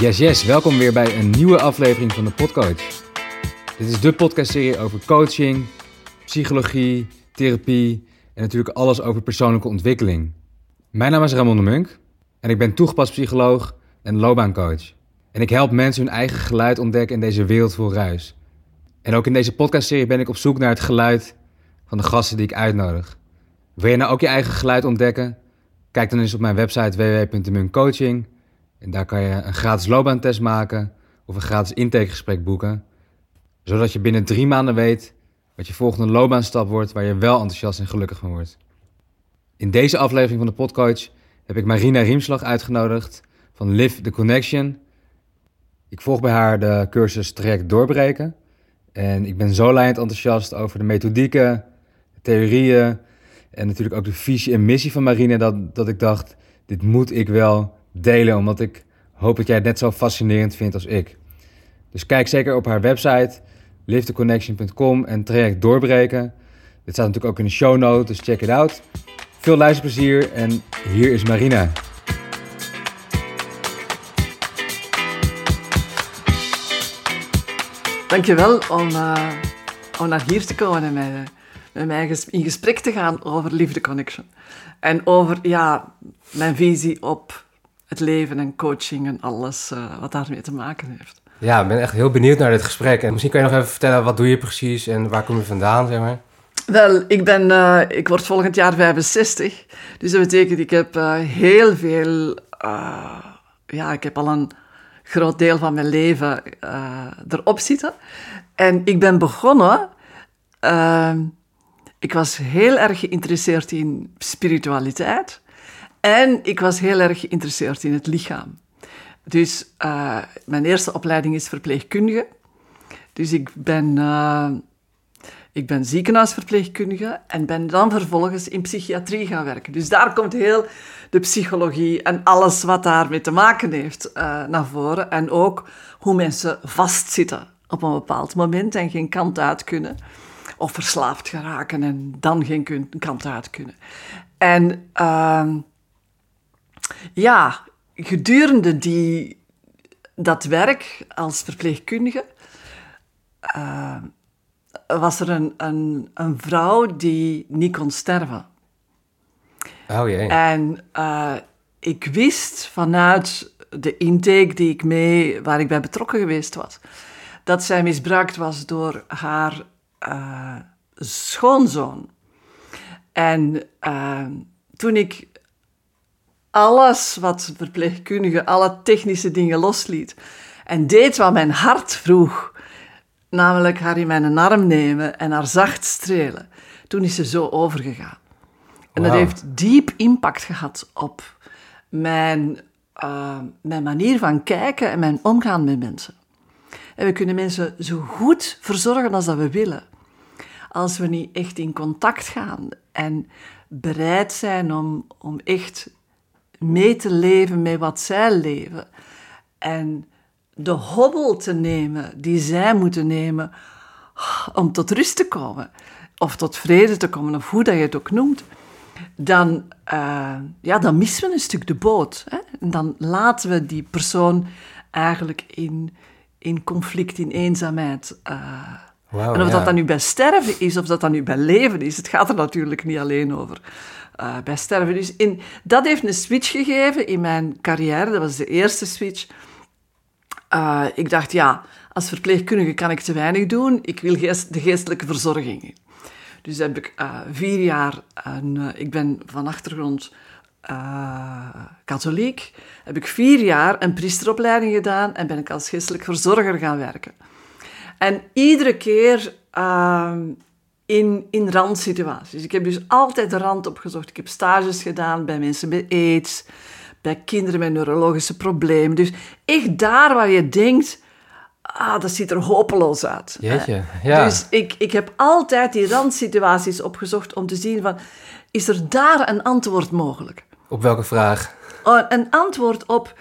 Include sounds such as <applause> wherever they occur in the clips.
Yes, yes, welkom weer bij een nieuwe aflevering van de Podcoach. Dit is de podcastserie over coaching, psychologie, therapie en natuurlijk alles over persoonlijke ontwikkeling. Mijn naam is Ramon de Munk en ik ben toegepast psycholoog en loopbaancoach. En ik help mensen hun eigen geluid ontdekken in deze wereld vol ruis. En ook in deze podcastserie ben ik op zoek naar het geluid van de gasten die ik uitnodig. Wil je nou ook je eigen geluid ontdekken? Kijk dan eens op mijn website www.demunkcoaching. En daar kan je een gratis loopbaantest maken of een gratis intakegesprek boeken. Zodat je binnen drie maanden weet wat je volgende loopbaanstap wordt waar je wel enthousiast en gelukkig van wordt. In deze aflevering van de Podcoach heb ik Marina Riemslag uitgenodigd van Live the Connection. Ik volg bij haar de cursus Traject Doorbreken. En ik ben zo leidend enthousiast over de methodieken, theorieën en natuurlijk ook de visie en missie van Marina dat, dat ik dacht, dit moet ik wel delen, omdat ik hoop dat jij het net zo fascinerend vindt als ik. Dus kijk zeker op haar website livetheconnection.com en traject doorbreken. Dit staat natuurlijk ook in de show notes, dus check it out. Veel luisterplezier en hier is Marina. Dankjewel om, uh, om naar hier te komen en met, met mij in gesprek te gaan over Liefde Connection. En over ja, mijn visie op het leven en coaching en alles uh, wat daarmee te maken heeft. Ja, ik ben echt heel benieuwd naar dit gesprek. En misschien kan je nog even vertellen, wat doe je precies en waar kom je vandaan, zeg maar? Wel, ik, ben, uh, ik word volgend jaar 65. Dus dat betekent, ik heb uh, heel veel... ja, ik heb al een groot deel van mijn leven erop zitten. En ik ben begonnen... Ik was heel erg geïnteresseerd in spiritualiteit. En ik was heel erg geïnteresseerd in het lichaam. Dus uh, mijn eerste opleiding is verpleegkundige. Dus ik ben, uh, ik ben ziekenhuisverpleegkundige en ben dan vervolgens in psychiatrie gaan werken. Dus daar komt heel de psychologie en alles wat daarmee te maken heeft uh, naar voren. En ook hoe mensen vastzitten op een bepaald moment en geen kant uit kunnen. Of verslaafd geraken en dan geen kant uit kunnen. En ehm, ja, gedurende die, dat werk als verpleegkundige uh, was er een, een, een, vrouw die niet kon sterven. Oh jee. En uh, ik wist vanuit de intake die ik mee, waar ik bij betrokken geweest was, dat zij misbruikt was door haar uh, schoonzoon. En toen ik alles wat verpleegkundige, alle technische dingen losliet. En deed wat mijn hart vroeg, namelijk haar in mijn arm nemen en haar zacht strelen. Toen is ze zo overgegaan. En dat heeft diep impact gehad op mijn, uh, mijn manier van kijken en mijn omgaan met mensen. En we kunnen mensen zo goed verzorgen als dat we willen. Als we niet echt in contact gaan en bereid zijn om, om echt mee te leven met wat zij leven. En de hobbel te nemen die zij moeten nemen om tot rust te komen. Of tot vrede te komen, of hoe dat je het ook noemt. Dan, uh, ja, dan missen we een stuk de boot. Hè? En dan laten we die persoon eigenlijk in, in conflict, in eenzaamheid. Uh, wow, en of dat dan nu bij sterven is, of dat dan nu bij leven is, het gaat er natuurlijk niet alleen over uh, bij sterven. Dus in, dat heeft een switch gegeven in mijn carrière. Dat was de eerste switch. Uh, ik dacht, ja, als verpleegkundige kan ik te weinig doen. Ik wil geest, de geestelijke verzorging. Dus heb ik uh, vier jaar, een, ik ben van achtergrond katholiek, heb ik vier jaar een priesteropleiding gedaan en ben ik als geestelijk verzorger gaan werken. En iedere keer ehm, in, in randsituaties. Ik heb dus altijd de rand opgezocht. Ik heb stages gedaan bij mensen met aids, bij kinderen met neurologische problemen. Dus echt daar waar je denkt, ah, dat ziet er hopeloos uit. Jeetje, ja. Dus ik, ik heb altijd die randsituaties opgezocht om te zien van, is er daar een antwoord mogelijk? Op welke vraag? Oh, een antwoord op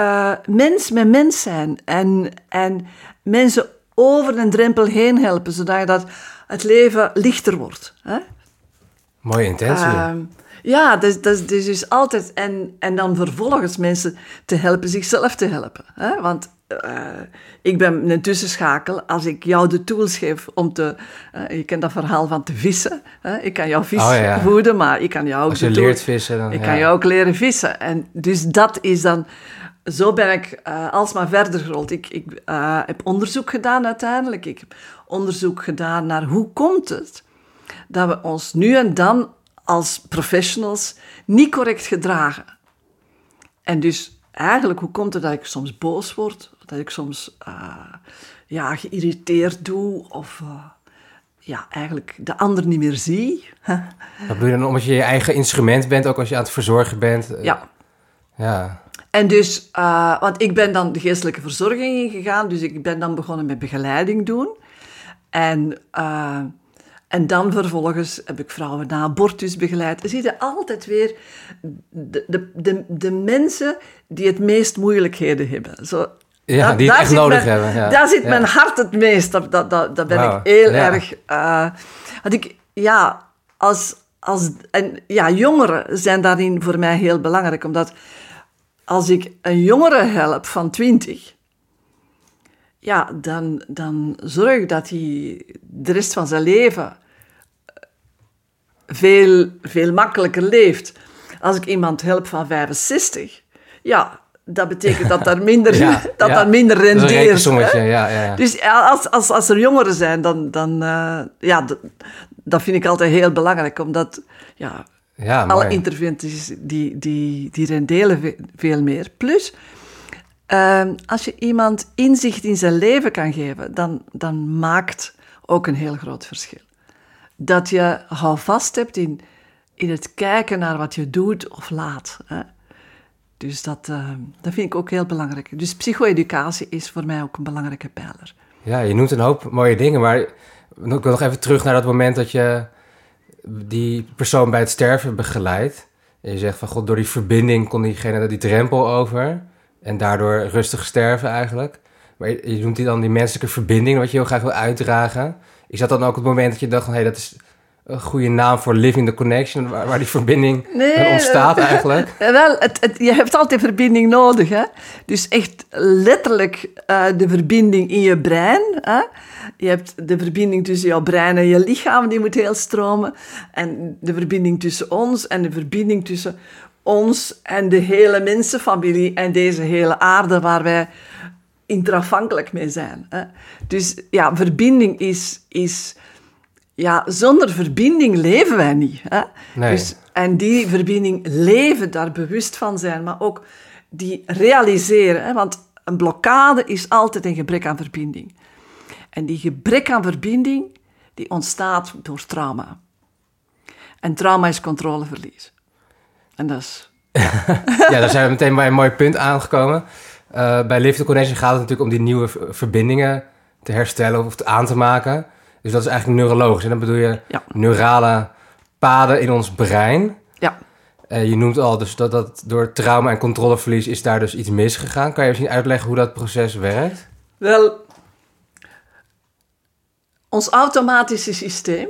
uh, mens met mens zijn en, en mensen over een drempel heen helpen, zodat je dat het leven lichter wordt. Hè? Mooie intentie. Uh, Ja, dus, dus, dus, dus altijd... En, en dan vervolgens mensen te helpen zichzelf te helpen. Hè? Want uh, ik ben een tussenschakel. Als ik jou de tools geef om te... Uh, je kent dat verhaal van te vissen. Hè? Ik kan jou vis oh, ja. voeden, maar ik kan jou ook... Als je leert vissen, dan... Ik ja. kan jou ook leren vissen. En dus dat is dan... Zo ben ik uh, alsmaar verder gerold. Ik, ik heb onderzoek gedaan uiteindelijk. Ik heb onderzoek gedaan naar hoe komt het dat we ons nu en dan als professionals niet correct gedragen. En dus eigenlijk, hoe komt het dat ik soms boos word? Dat ik soms uh, ja, geïrriteerd doe of ja, eigenlijk de ander niet meer zie. <laughs> Wat bedoel je dan omdat je je eigen instrument bent, ook als je aan het verzorgen bent? Ja. Ja. En dus, uh, want ik ben dan de geestelijke verzorging ingegaan, dus ik ben dan begonnen met begeleiding doen. En en dan vervolgens heb ik vrouwen na abortus begeleid. Zie je altijd weer de, de, de, de mensen die het meest moeilijkheden hebben. Zo, ja, die het echt nodig hebben. Ja. Daar zit mijn hart het meest. Dat, dat, dat, ben ik heel erg... Uh, ik, ja, als, als, en ja, jongeren zijn daarin voor mij heel belangrijk. Omdat als ik een jongere help van 20 ja, dan, dan zorg dat hij de rest van zijn leven veel, veel makkelijker leeft. Als ik iemand help van 65, ja, dat betekent dat daar minder, <laughs> ja, <laughs> dat daar minder rendeert. Ja. Dus als, als, als er jongeren zijn, dan, dan uh, ja, dat vind ik altijd heel belangrijk, omdat ja, ja, alle interventies die, die, die renderen veel meer. Plus, uh, als je iemand inzicht in zijn leven kan geven, dan, dan maakt ook een heel groot verschil dat je houvast hebt in, in het kijken naar wat je doet of laat. Hè? Dus dat, uh, dat vind ik ook heel belangrijk. Dus psycho-educatie is voor mij ook een belangrijke pijler. Ja, je noemt een hoop mooie dingen, maar ik wil nog even terug naar dat moment dat je die persoon bij het sterven begeleidt. En je zegt van god, door die verbinding kon diegene die drempel over en daardoor rustig sterven eigenlijk. Maar je, je noemt die dan die menselijke verbinding, wat je heel graag wil uitdragen. Is dat dan ook het moment dat je dacht van... hé, hey, dat is een goede naam voor Living the Connection... waar, waar die verbinding nee, ontstaat eigenlijk? <laughs> Wel, het, het, je hebt altijd verbinding nodig. Hè? Dus echt letterlijk uh, de verbinding in je brein. Hè? Je hebt de verbinding tussen jouw brein en je lichaam, die moet heel stromen. En de verbinding tussen ons en de verbinding tussen ons en de hele mensenfamilie en deze hele aarde waar wij interafhankelijk mee zijn. Hè. Dus ja, verbinding is, is... Ja, zonder verbinding leven wij niet. Hè. Nee. Dus, en die verbinding leven, daar bewust van zijn, maar ook die realiseren. Hè, want een blokkade is altijd een gebrek aan verbinding. En die gebrek aan verbinding, die ontstaat door trauma. En trauma is controleverlies. En dat is... <laughs> ja, daar zijn we meteen bij een mooi punt aangekomen. Uh, bij the Connection gaat het natuurlijk om die nieuwe verbindingen te herstellen of aan te maken. Dus dat is eigenlijk neurologisch. En dan bedoel je neurale paden in ons brein. Ja. Uh, je noemt al dus dat, dat door trauma en controleverlies is daar dus iets misgegaan. Kan je misschien uitleggen hoe dat proces werkt? Wel, ons automatische systeem,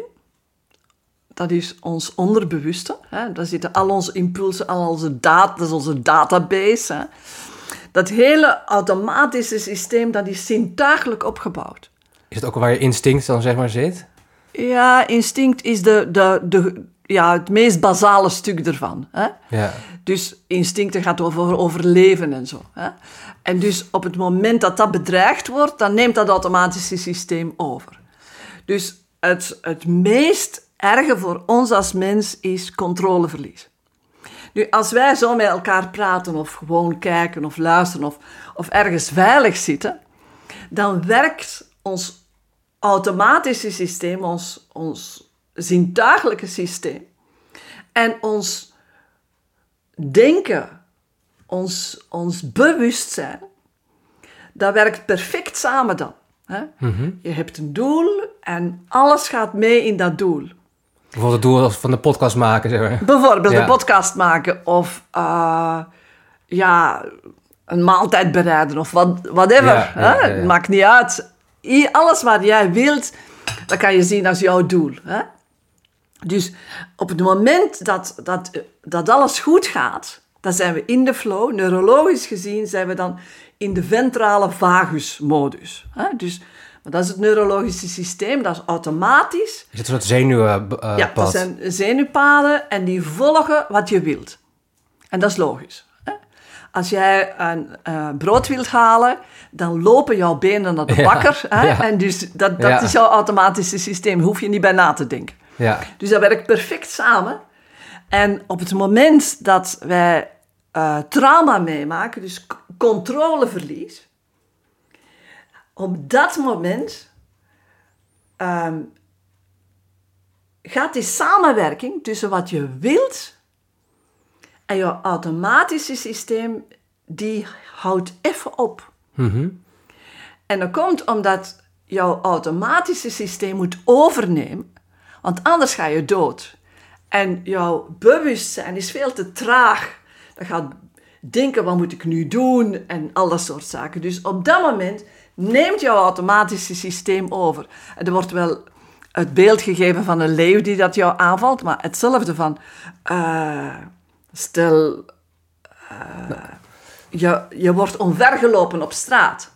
dat is ons onderbewuste. Hè? Daar zitten al onze impulsen, al onze data, dat is onze database. Hè? Dat hele automatische systeem, dat is zintuigelijk opgebouwd. Is het ook waar je instinct dan zeg maar zit? Ja, instinct is de, de, de, ja, het meest basale stuk ervan. Hè? Ja. Dus instincten gaat over overleven en zo. Hè? En dus op het moment dat dat bedreigd wordt, dan neemt dat automatische systeem over. Dus het, het meest erge voor ons als mens is controleverlies. Nu, als wij zo met elkaar praten of gewoon kijken of luisteren of, of ergens veilig zitten, dan werkt ons automatische systeem, ons, ons zintuigelijke systeem en ons denken, ons, ons bewustzijn, dat werkt perfect samen dan. Hè? Mhm. Je hebt een doel en alles gaat mee in dat doel. Bijvoorbeeld het doel van de podcast maken, zeg maar. Bijvoorbeeld ja. een podcast maken of uh, ja, een maaltijd bereiden of wat, whatever. Ja, hè? Het maakt niet uit. Alles wat jij wilt, dat kan je zien als jouw doel. Hè? Dus op het moment dat, dat, dat alles goed gaat, dan zijn we in de flow. Neurologisch gezien zijn we dan in de ventrale vagusmodus. Dus maar dat is het neurologische systeem, dat is automatisch. Is het een soort zenuwpad? Uh, ja, dat zijn zenuwpaden en die volgen wat je wilt. En dat is logisch. Als jij een uh, brood wilt halen, dan lopen jouw benen naar de bakker. Hè? Ja. En dus dat, dat ja. is jouw automatische systeem, hoef je niet bij na te denken. Ja. Dus dat werkt perfect samen. En op het moment dat wij uh, trauma meemaken, dus controleverlies, op dat moment um, gaat die samenwerking tussen wat je wilt en je automatische systeem, die houdt even op. Mm -hmm. En dat komt omdat jouw automatische systeem moet overnemen, want anders ga je dood. En jouw bewustzijn is veel te traag. Dat gaat denken, wat moet ik nu doen? En al dat soort zaken. Dus op dat moment neemt jouw automatische systeem over. En er wordt wel het beeld gegeven van een leeuw die dat jou aanvalt, maar hetzelfde van, uh, stel, uh, je, je wordt omvergelopen op straat.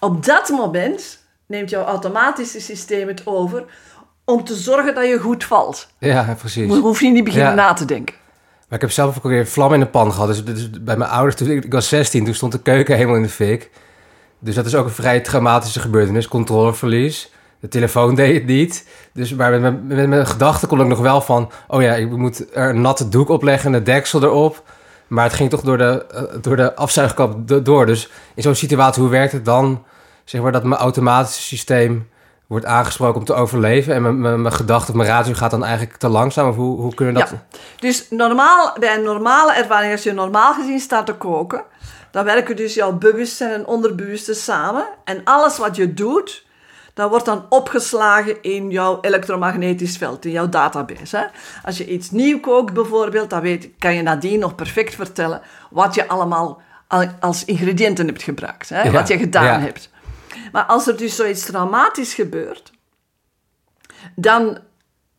Op dat moment neemt jouw automatische systeem het over om te zorgen dat je goed valt. Ja, precies. Je hoef je niet beginnen ja. na te denken. Maar ik heb zelf ook weer vlam in de pan gehad. Dus, dus bij mijn ouders, toen ik, ik was 16, toen stond de keuken helemaal in de fik. Dus dat is ook een vrij traumatische gebeurtenis, controleverlies. De telefoon deed het niet. Dus maar met mijn, gedachten kon ik nog wel van... oh ja, ik moet er een natte doek opleggen en de deksel erop. Maar het ging toch door de, uh, door de afzuigkap door. Dus in zo'n situatie, hoe werkt het dan? Zeg maar dat mijn automatische systeem wordt aangesproken om te overleven... en mijn, mijn, mijn gedachte, mijn ratio gaat dan eigenlijk te langzaam? Of hoe, hoe kunnen we dat... Ja, dus normaal, bij een normale ervaring, als je normaal gezien staat te koken dan werken dus jouw bewustzijn en onderbewuste samen. En alles wat je doet, dat wordt dan opgeslagen in jouw elektromagnetisch veld, in jouw database. Hè? Als je iets nieuw kookt bijvoorbeeld, dan weet, kan je nadien nog perfect vertellen wat je allemaal als ingrediënten hebt gebruikt. Hè? Ja, wat je gedaan ja. hebt. Maar als er dus zoiets traumatisch gebeurt, dan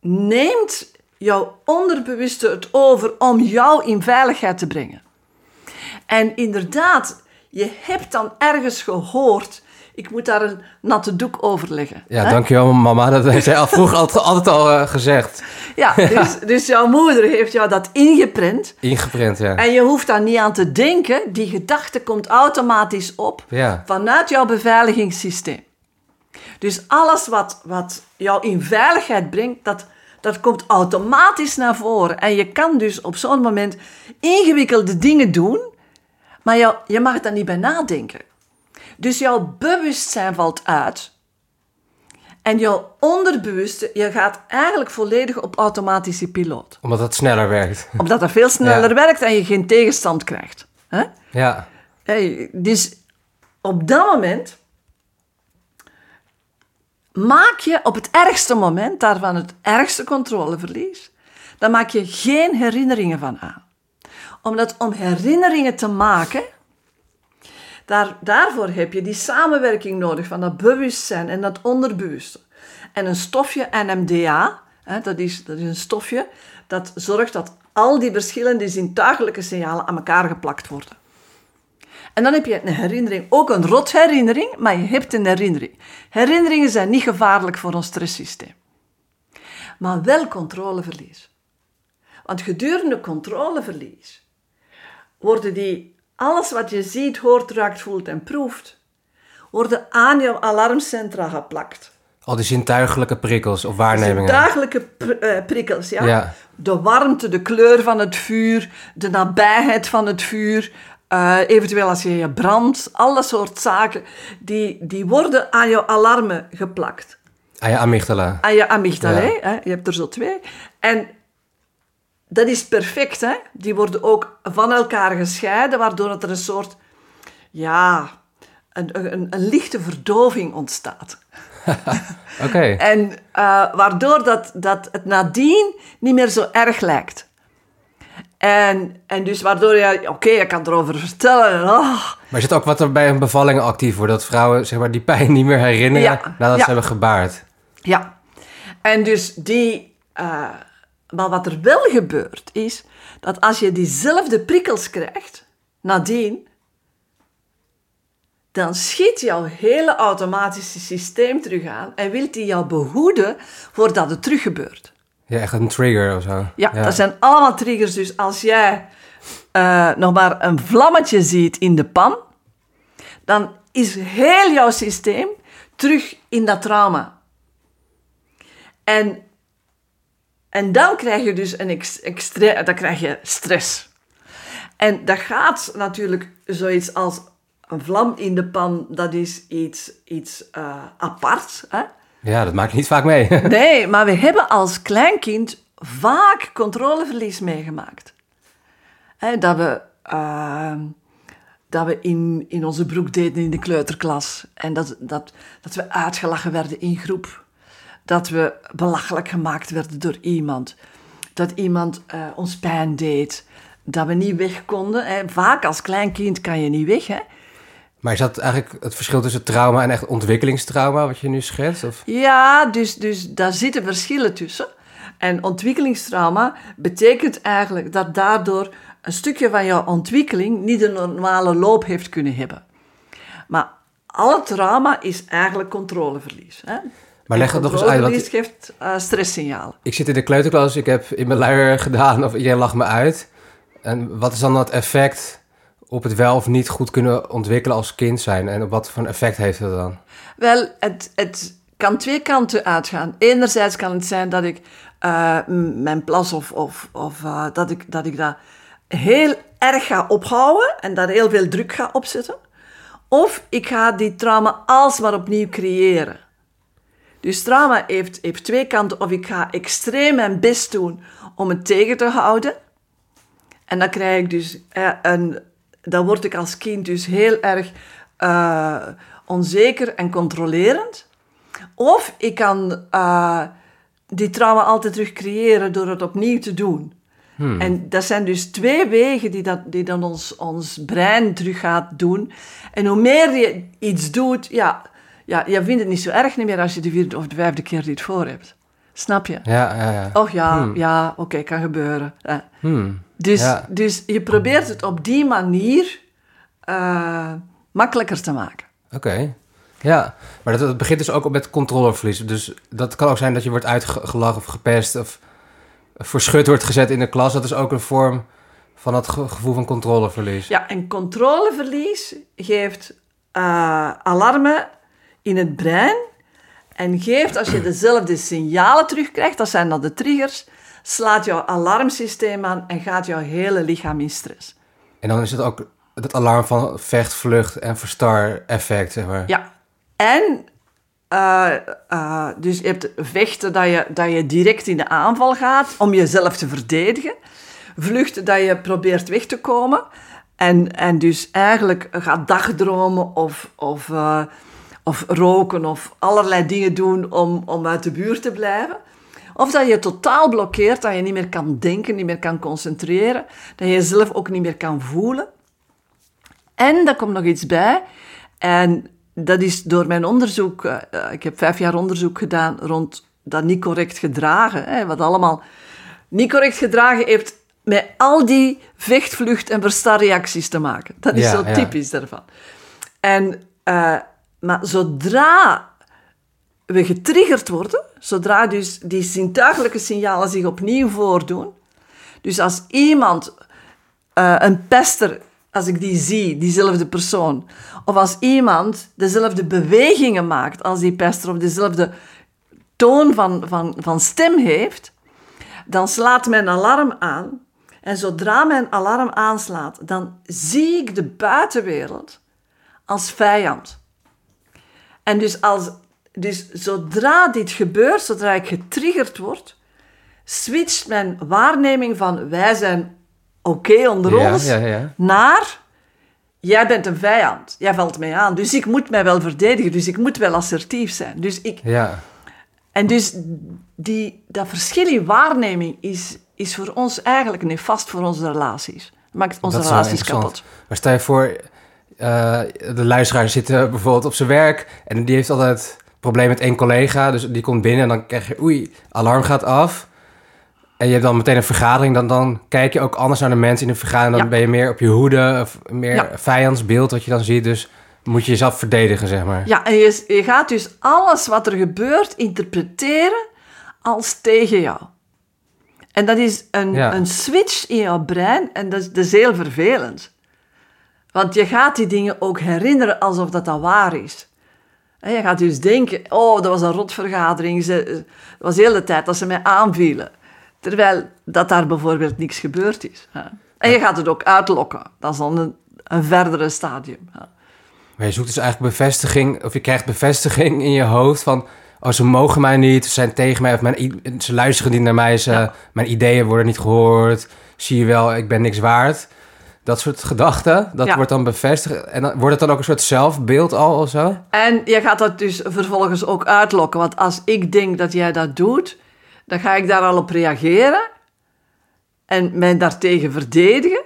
neemt jouw onderbewuste het over om jou in veiligheid te brengen. En inderdaad, je hebt dan ergens gehoord. Ik moet daar een natte doek over leggen. Ja, hè? dankjewel mama. Dat heeft zij al vroeger altijd, altijd al uh, gezegd. <laughs> Ja, dus, dus jouw moeder heeft jou dat ingeprent. Ingeprent, ja. En je hoeft daar niet aan te denken. Die gedachte komt automatisch op ja. vanuit jouw beveiligingssysteem. Dus alles wat, wat jou in veiligheid brengt, dat, dat komt automatisch naar voren. En je kan dus op zo'n moment ingewikkelde dingen doen maar jou, je mag daar niet bij nadenken. Dus jouw bewustzijn valt uit. En jouw onderbewuste, je gaat eigenlijk volledig op automatische piloot. Omdat het sneller werkt. <laughs> Omdat het veel sneller ja. werkt en je geen tegenstand krijgt. Hè? Ja. Hey, dus op dat moment maak je op het ergste moment daarvan het ergste controleverlies, dan maak je geen herinneringen van aan omdat om herinneringen te maken, daar, daarvoor heb je die samenwerking nodig van dat bewustzijn en dat onderbewuste. En een stofje NMDA, hè, dat, is, dat is een stofje dat zorgt dat al die verschillende zintuigelijke signalen aan elkaar geplakt worden. En dan heb je een herinnering, ook een rotherinnering, maar je hebt een herinnering. Herinneringen zijn niet gevaarlijk voor ons stresssysteem. Maar wel controleverlies. Want gedurende controleverlies worden die, alles wat je ziet, hoort, ruikt, voelt en proeft, worden aan jouw alarmcentra geplakt. Al die zintuigelijke prikkels of waarnemingen. Zintuigelijke pr uh, prikkels, ja. ja. De warmte, de kleur van het vuur, de nabijheid van het vuur, uh, eventueel als je je brandt, alle soort zaken, die, die worden aan jouw alarmen geplakt. Aan je amygdala. Aan je amygdala, ja. hè? je hebt er zo twee. En dat is perfect, hè? Die worden ook van elkaar gescheiden, waardoor er een soort, ja, een, een, een lichte verdoving ontstaat. <laughs> Oké. Okay. En uh, waardoor dat, dat het nadien niet meer zo erg lijkt. En, en dus waardoor je, oké, okay, je kan erover vertellen. Oh. Maar is het ook wat er bij een bevalling actief wordt? Dat vrouwen zeg maar, die pijn niet meer herinneren ja, nadat ja. ze hebben gebaard? Ja. En dus die eh, maar wat er wel gebeurt, is dat als je diezelfde prikkels krijgt, nadien, dan schiet jouw hele automatische systeem terug aan en wil die jou behoeden voordat het terug gebeurt. Ja, echt een trigger of zo. Ja, dat zijn allemaal triggers. Dus als jij eh, nog maar een vlammetje ziet in de pan, dan is heel jouw systeem terug in dat trauma. En, en dan krijg je dus een ex, extre, dan krijg je stress. En dat gaat natuurlijk zoiets als een vlam in de pan, dat is iets, iets uh, apart. Hè? Ja, dat maak je niet vaak mee. <laughs> nee, maar we hebben als kleinkind vaak controleverlies meegemaakt. Hè, dat we, uh, dat we in, in onze broek deden in de kleuterklas. En dat, dat, dat we uitgelachen werden in groep. Dat we belachelijk gemaakt werden door iemand. Dat iemand uh, ons pijn deed. Dat we niet weg konden. Hè. Vaak als kleinkind kan je niet weg. Hè. Maar is dat eigenlijk het verschil tussen trauma en echt ontwikkelingstrauma, wat je nu schetst? Of? Ja, dus, dus daar zitten verschillen tussen. En ontwikkelingstrauma betekent eigenlijk dat daardoor een stukje van jouw ontwikkeling niet de normale loop heeft kunnen hebben. Maar alle trauma is eigenlijk controleverlies. Hè? Maar leg het nog eens uit. Controleverlies geeft uh, stresssignalen. Ik zit in de kleuterklas, ik heb in mijn luier gedaan of iedereen lacht me uit. En wat is dan dat effect op het wel of niet goed kunnen ontwikkelen als kind zijn? En wat voor een effect heeft dat dan? Wel, het, het kan twee kanten uitgaan. Enerzijds kan het zijn dat ik uh, mijn plas of, of, of uh, dat, ik, dat ik dat heel erg ga ophouden en daar heel veel druk ga opzetten. Of ik ga die trauma alsmaar opnieuw creëren. Dus trauma heeft, heeft twee kanten. Of ik ga extreem mijn best doen om het tegen te houden. En dan krijg ik dus eh, een, dan word ik als kind dus heel erg uh, onzeker en controlerend. Of ik kan uh, die trauma altijd terug creëren door het opnieuw te doen. Hmm. En dat zijn dus twee wegen die, dat, die dan ons, ons brein terug gaat doen. En hoe meer je iets doet, ja, ja, je vindt het niet zo erg niet meer als je de vierde of de vijfde keer dit voor hebt. Snap je? Ja, ja, ja. Och ja, hmm. ja, oké, okay, kan gebeuren. Hmm. Dus, ja. dus je probeert het op die manier uh, makkelijker te maken. Oké. Okay. Ja, maar dat, dat, begint dus ook met controleverlies. Dus dat kan ook zijn dat je wordt uitgelachen of gepest of voor schut wordt gezet in de klas. Dat is ook een vorm van dat gevoel van controleverlies. Ja, en controleverlies geeft uh, alarmen in het brein. En geeft, als je dezelfde signalen terugkrijgt, dat zijn dan de triggers, slaat jouw alarmsysteem aan en gaat jouw hele lichaam in stress. En dan is het ook het alarm van vecht, vlucht en verstar effect, zeg maar. Ja. En uh, uh, dus je hebt vechten dat je, dat je direct in de aanval gaat om jezelf te verdedigen. Vluchten dat je probeert weg te komen. En, en dus eigenlijk gaat dagdromen of, of, uh, of roken of allerlei dingen doen om, om uit de buurt te blijven. Of dat je totaal blokkeert, dat je niet meer kan denken, niet meer kan concentreren. Dat je jezelf ook niet meer kan voelen. En daar komt nog iets bij. En dat is door mijn onderzoek, uh, ik heb vijf jaar onderzoek gedaan rond dat niet correct gedragen. Hè, wat allemaal niet correct gedragen heeft met al die vechtvlucht- en verstarreacties te maken. Dat is ja, zo typisch ja. daarvan. En, uh, maar zodra we getriggerd worden, zodra dus die zintuigelijke signalen zich opnieuw voordoen, dus als iemand, uh, een pester als ik die zie, diezelfde persoon. Of als iemand dezelfde bewegingen maakt als die pester of dezelfde toon van, van, van stem heeft, dan slaat mijn alarm aan. En zodra mijn alarm aanslaat, dan zie ik de buitenwereld als vijand. En dus, als, dus zodra dit gebeurt, zodra ik getriggerd word, switcht mijn waarneming van wij zijn oké okay onder ja, ons, ja, ja. naar jij bent een vijand, jij valt mij aan, dus ik moet mij wel verdedigen, dus ik moet wel assertief zijn. Dus ik... Ja. En dus die, dat verschil in waarneming is, is voor ons eigenlijk nefast voor onze relaties. Maakt onze relaties kapot. Maar stel je voor, uh, de luisteraar zit bijvoorbeeld op zijn werk en die heeft altijd probleem met één collega, dus die komt binnen en dan krijg je, oei, alarm gaat af. En je hebt dan meteen een vergadering, dan, dan kijk je ook anders naar de mensen in de vergadering. Dan Ja. ben je meer op je hoede, of meer Ja. vijandsbeeld wat je dan ziet. Dus moet je jezelf verdedigen, zeg maar. Ja, en je, je gaat dus alles wat er gebeurt interpreteren als tegen jou. En dat is een, Ja. een switch in jouw brein en dat is, dat is heel vervelend. Want je gaat die dingen ook herinneren alsof dat, dat waar is. En je gaat dus denken, oh, dat was een rotvergadering. Ze, het was de hele tijd dat ze mij aanvielen. Terwijl dat daar bijvoorbeeld niks gebeurd is. En je gaat het ook uitlokken. Dat is dan een, een verdere stadium. Maar je zoekt dus eigenlijk bevestiging, of je krijgt bevestiging in je hoofd van... Oh, ze mogen mij niet, ze zijn tegen mij, of mijn, ze luisteren niet naar mij, ze, Ja. mijn ideeën worden niet gehoord. Zie je wel, ik ben niks waard. Dat soort gedachten, dat Ja. wordt dan bevestigd. En dan, wordt het dan ook een soort zelfbeeld al of zo? En je gaat dat dus vervolgens ook uitlokken. Want als ik denk dat jij dat doet, dan ga ik daar al op reageren. En mij daartegen verdedigen.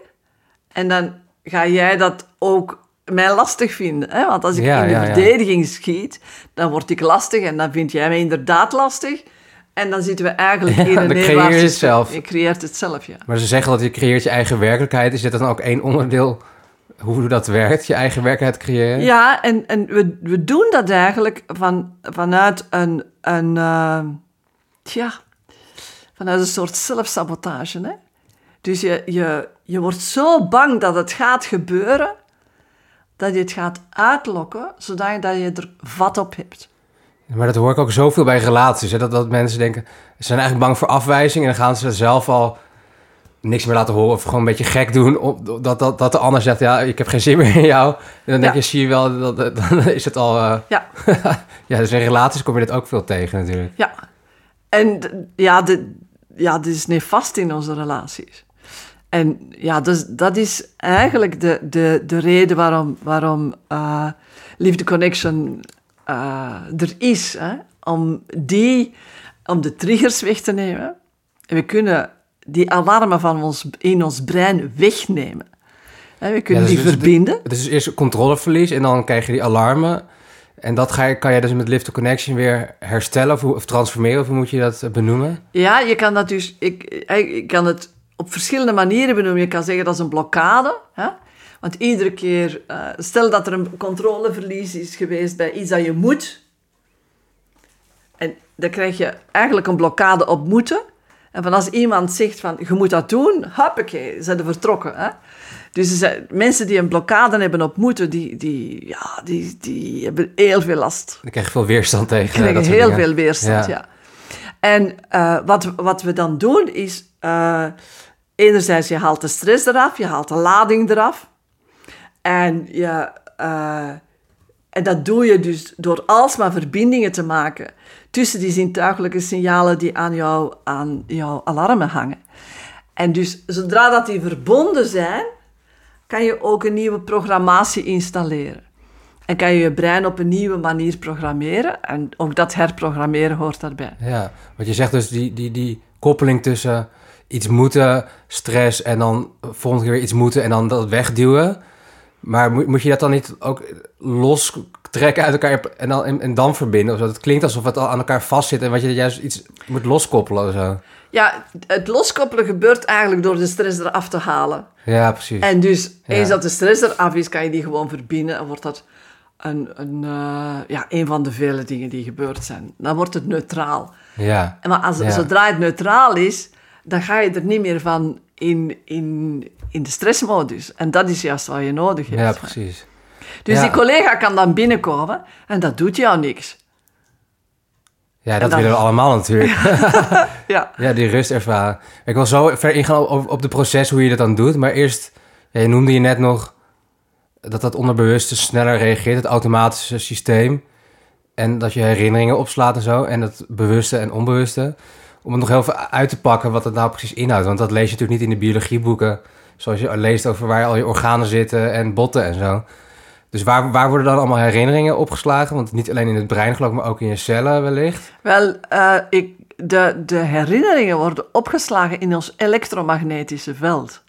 En dan ga jij dat ook mij lastig vinden. Hè? Want als ik Ja, in de ja, verdediging schiet, dan word ik lastig. En dan vind jij mij inderdaad lastig. En dan zitten we eigenlijk Ja, in een creëer je het zelf. Je creëert het zelf, ja. Maar ze zeggen dat je creëert je eigen werkelijkheid. Is dit dan ook één onderdeel hoe dat werkt, je eigen werkelijkheid creëren? Ja, en, en we, we doen dat eigenlijk van, vanuit een, een, eh, tja, vanuit een soort zelfsabotage. Hè? Dus je, je, je wordt zo bang dat het gaat gebeuren, dat je het gaat uitlokken, zodat dat je er vat op hebt. Maar dat hoor ik ook zoveel bij relaties. Hè? Dat, dat mensen denken, ze zijn eigenlijk bang voor afwijzing. En dan gaan ze zelf al niks meer laten horen. Of gewoon een beetje gek doen. Op, dat, dat, dat de ander zegt, ja, ik heb geen zin meer in jou. En dan denk Ja. je, zie je wel, dat, dat- <laughs> dan is het al... eh, Ja. <laughs> ja, dus in relaties kom je dit ook veel tegen natuurlijk. Ja. En ja, de, ja, dit is nefast in onze relaties. En ja, dus dat is eigenlijk de, de, de reden waarom, waarom eh, Liefde Connection eh, er is. Hè? Om, die, om de triggers weg te nemen. En we kunnen die alarmen van ons, in ons brein wegnemen. Hè, we kunnen Ja, dus- die dus- verbinden. Het is dus eerst controleverlies en dan krijg je die alarmen. En dat ga je, kan je dus met Lift to Connection weer herstellen of, transformeren. Of hoe moet je dat benoemen? Ja, je kan dat dus... Ik, ik kan het op verschillende manieren benoemen. Je kan zeggen dat is een blokkade. Hè? Want iedere keer... eh, stel dat er een controleverlies is geweest bij iets dat je moet. En dan krijg je eigenlijk een blokkade op moeten. En van als iemand zegt van, je moet dat doen, hoppakee, ze zijn er vertrokken. Hè? Dus mensen die een blokkade hebben op moeten, die, die, ja, die, die hebben heel veel last Dan krijg je veel weerstand tegen. krijgen dat soort heel dingen. veel weerstand, ja. Ja. En eh, wat, wat we dan doen is... eh, enerzijds, je haalt de stress eraf, je haalt de lading eraf. En, je, eh, en dat doe je dus door alsmaar verbindingen te maken tussen die zintuigelijke signalen die aan, jou, aan jouw alarmen hangen. En dus zodra dat die verbonden zijn, kan je ook een nieuwe programmatie installeren. En kan je je brein op een nieuwe manier programmeren. En ook dat herprogrammeren hoort daarbij. Ja, want je zegt dus die, die, die koppeling tussen iets moeten, stress en dan volgende keer iets moeten en dan dat wegduwen. Maar moet, moet je dat dan niet ook los trekken uit elkaar en dan, en, en dan verbinden? Of? Het klinkt alsof het al aan elkaar vastzit en wat je juist iets moet loskoppelen of zo. Ja, het loskoppelen gebeurt eigenlijk door de stress eraf te halen. Ja, precies. En dus Ja. eens dat de stress eraf is, kan je die gewoon verbinden. En wordt dat een, een, eh, ja, een van de vele dingen die gebeurd zijn. Dan wordt het neutraal. Ja, En Maar als, Ja. zodra het neutraal is, dan ga je er niet meer van in, in, in de stressmodus. En dat is juist wat je nodig hebt. ja precies. Dus Ja. die collega kan dan binnenkomen en dat doet jou niks. Ja, dat willen we allemaal natuurlijk. <laughs> Ja. <laughs> Ja, die rust ervaren. Ik wil zo verder ingaan op, op de proces hoe je dat dan doet. Maar eerst, ja, je noemde je net nog dat dat onderbewuste sneller reageert, het automatische systeem. En dat je herinneringen opslaat en zo. En het bewuste en onbewuste. Om het nog heel even uit te pakken wat het nou precies inhoudt. Want dat lees je natuurlijk niet in de biologieboeken. Zoals je leest over waar al je organen zitten en botten en zo. Dus waar, waar worden dan allemaal herinneringen opgeslagen? Want niet alleen in het brein geloof ik, maar ook in je cellen wellicht. Wel, eh, ik, de, de herinneringen worden opgeslagen in ons elektromagnetische veld.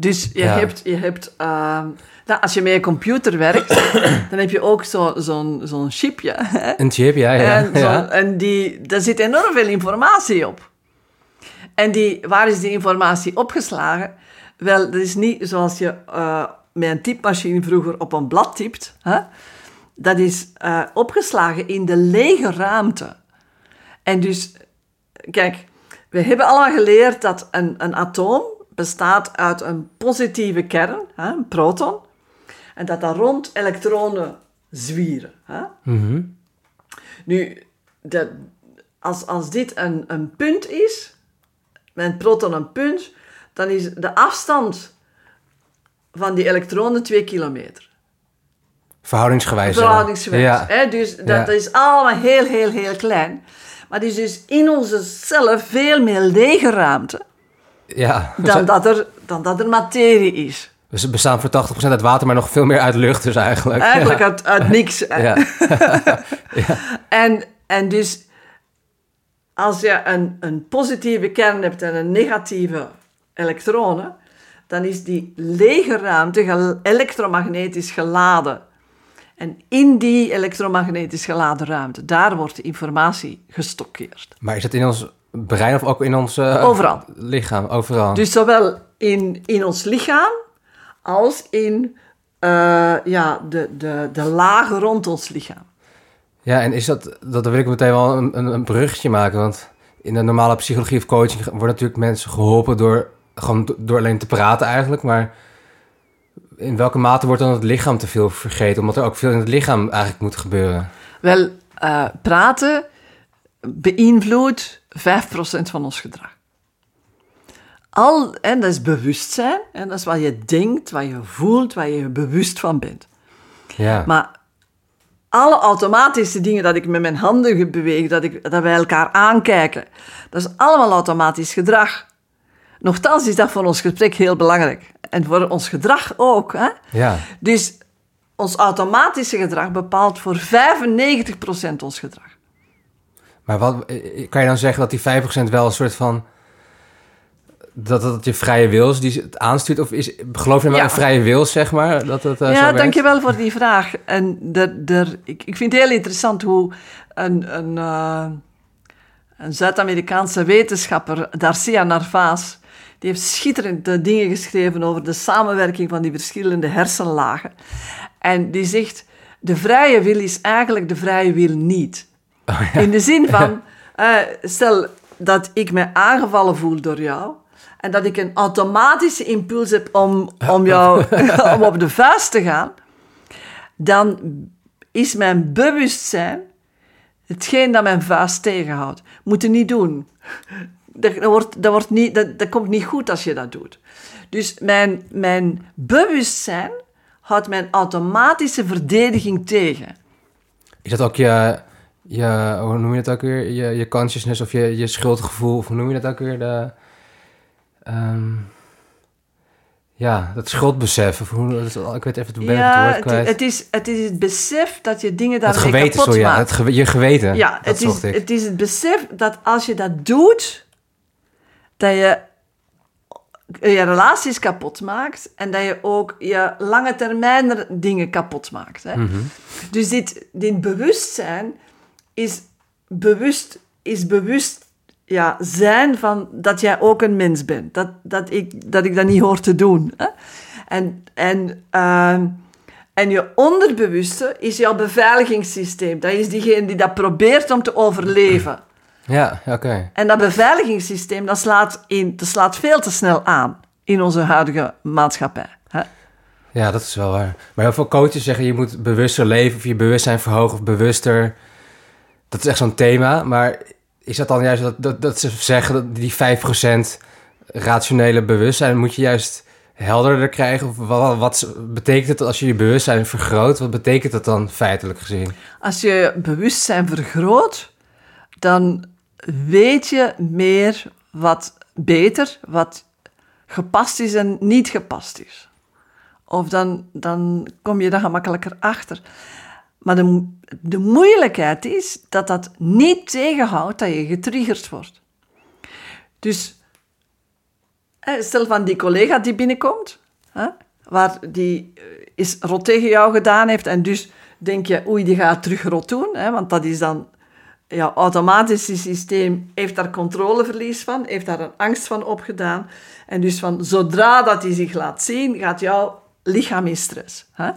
Dus je Ja. hebt, je hebt ehm, nou, als je met een computer werkt, <coughs> dan heb je ook zo- zo'n zo'n chipje. hè. Een chip, ja. ja, en zo- ja. en die, daar zit enorm veel informatie op. En die, waar is die informatie opgeslagen? Wel, dat is niet zoals je uh, met een typemachine vroeger op een blad typt. Hè? Dat is uh, opgeslagen in de lege ruimte. En dus, kijk, we hebben allemaal geleerd dat een, een atoom bestaat uit een positieve kern, hè, een proton, en dat daar rond elektronen zwieren. Hè? Mhm. Nu, de, als, als dit een, een punt is, met proton een punt, dan is de afstand van die elektronen 2 kilometer. Verhoudingsgewijs. Verhoudingsgewijs. Ja. Hè? Dus dat, Ja. dat is allemaal heel, heel, heel klein. Maar er is dus in onze cellen veel meer lege ruimte Ja. dan dat er, dan dat er materie is. We bestaan voor 80% uit water, maar nog veel meer uit lucht dus eigenlijk. Eigenlijk Ja. uit, uit niks. <laughs> Ja. En, en dus als je een, een positieve kern hebt en een negatieve elektronen, dan is die lege ruimte gel- elektromagnetisch geladen. En in die elektromagnetisch geladen ruimte, daar wordt de informatie gestockeerd. Maar is het in ons brein of ook in ons eh, Overal. lichaam? Overal. Dus zowel in, in ons lichaam als in eh, ja, de, de, de lagen rond ons lichaam. Ja, en is dat, dat wil ik meteen wel een, een, een bruggetje maken. Want in de normale psychologie of coaching worden natuurlijk mensen geholpen door, gewoon do- door alleen te praten eigenlijk. Maar in welke mate wordt dan het lichaam te veel vergeten? Omdat er ook veel in het lichaam eigenlijk moet gebeuren. Wel, eh, praten beïnvloedt 5% van ons gedrag. Al, en dat is bewustzijn, en dat is wat je denkt, wat je voelt, waar je je bewust van bent. Ja, Maar alle automatische dingen dat ik met mijn handen beweeg, dat, ik, dat wij elkaar aankijken, dat is allemaal automatisch gedrag. Nochtans is dat voor ons gesprek heel belangrijk. En voor ons gedrag ook. Hè? ja. Dus ons automatische gedrag bepaalt voor 95% ons gedrag. Maar wat, eh, kan je dan zeggen dat die 5% wel een soort van... Dat dat je vrije wil is die het aanstuurt? Of is, geloof je wel Ja. in vrije wil, zeg maar? Dat het, eh, zo ja, dankjewel voor die vraag. En er, er, ik, ik vind het heel interessant hoe een, een, eh, een Zuid-Amerikaanse wetenschapper, Darcia Narvaez, die heeft schitterende dingen geschreven over de samenwerking van die verschillende hersenlagen. En die zegt, de vrije wil is eigenlijk de vrije wil niet. <laughs> In de zin van, eh, stel dat ik me aangevallen voel door jou en dat ik een automatische impuls heb om, om jou <laughs> <laughs> om op de vuist te gaan, dan is mijn bewustzijn hetgeen dat mijn vuist tegenhoudt. Moet je niet doen. Dat, dat wordt, dat, wordt niet, dat, dat komt niet goed als je dat doet. Dus mijn, mijn bewustzijn houdt mijn automatische verdediging tegen. Is dat ook je, je hoe noem je dat ook weer? Je, je consciousness of je, je schuldgevoel, of hoe noem je dat ook weer? De, ehm, ja, dat schuldbesef. Of hoe, dat ik weet even het, ben even het Ja, woord het, kwijt. het, is, het is het besef dat je dingen het daarmee geweten, kapot sorry, ja, maakt. het je geweten. Ja, het is, ik. het is het besef dat als je dat doet, dat je je relaties kapot maakt en dat je ook je lange termijn dingen kapot maakt. Hè? Mhm. Dus dit, dit bewustzijn is bewust, is bewust ja, zijn van dat jij ook een mens bent. Dat, dat, ik, dat ik dat niet hoor te doen. Hè? En, en, ehm, en je onderbewuste is jouw beveiligingssysteem. Dat is diegene die dat probeert om te overleven. Ja, oké. En dat beveiligingssysteem dat slaat, in, dat slaat veel te snel aan in onze huidige maatschappij. Hè? Ja, dat is wel waar. Maar heel veel coaches zeggen je moet bewuster leven of je bewustzijn verhogen of bewuster. Dat is echt zo'n thema. Maar is dat dan juist dat, dat, ze zeggen dat die 5% rationele bewustzijn moet je juist helderder krijgen? Of wat, wat betekent het als je je bewustzijn vergroot? Wat betekent dat dan feitelijk gezien? Als je je bewustzijn vergroot, dan weet je meer wat beter, wat gepast is en niet gepast is. Of dan, dan kom je daar gemakkelijker achter. Maar de, moeilijkheid is dat dat niet tegenhoudt dat je getriggerd wordt. Dus stel van die collega die binnenkomt, hè, waar die eh, is rot tegen jou gedaan heeft en dus denk je, oei, die gaat terug rot doen, hè, want dat is dan jouw automatische systeem heeft daar controleverlies van, heeft daar een angst van opgedaan. En dus van zodra dat hij zich laat zien, gaat jouw lichaam in stress. Hè?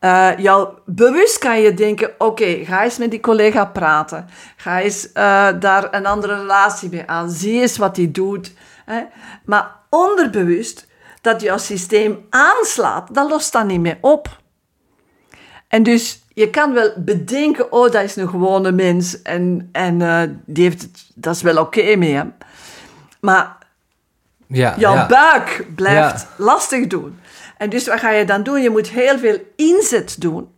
Uh, jouw bewust kan je denken, oké, ga eens met die collega praten. Ga eens uh, daar een andere relatie mee aan. Zie eens wat hij doet. Hè? Maar onderbewust, dat jouw systeem aanslaat, dat lost dan niet meer op. En dus je kan wel bedenken, oh, dat is een gewone mens en, en uh, die heeft het, dat is wel oké okay mee hem. Maar ja, jouw ja. buik blijft ja. lastig doen. En dus wat ga je dan doen? Je moet heel veel inzet doen.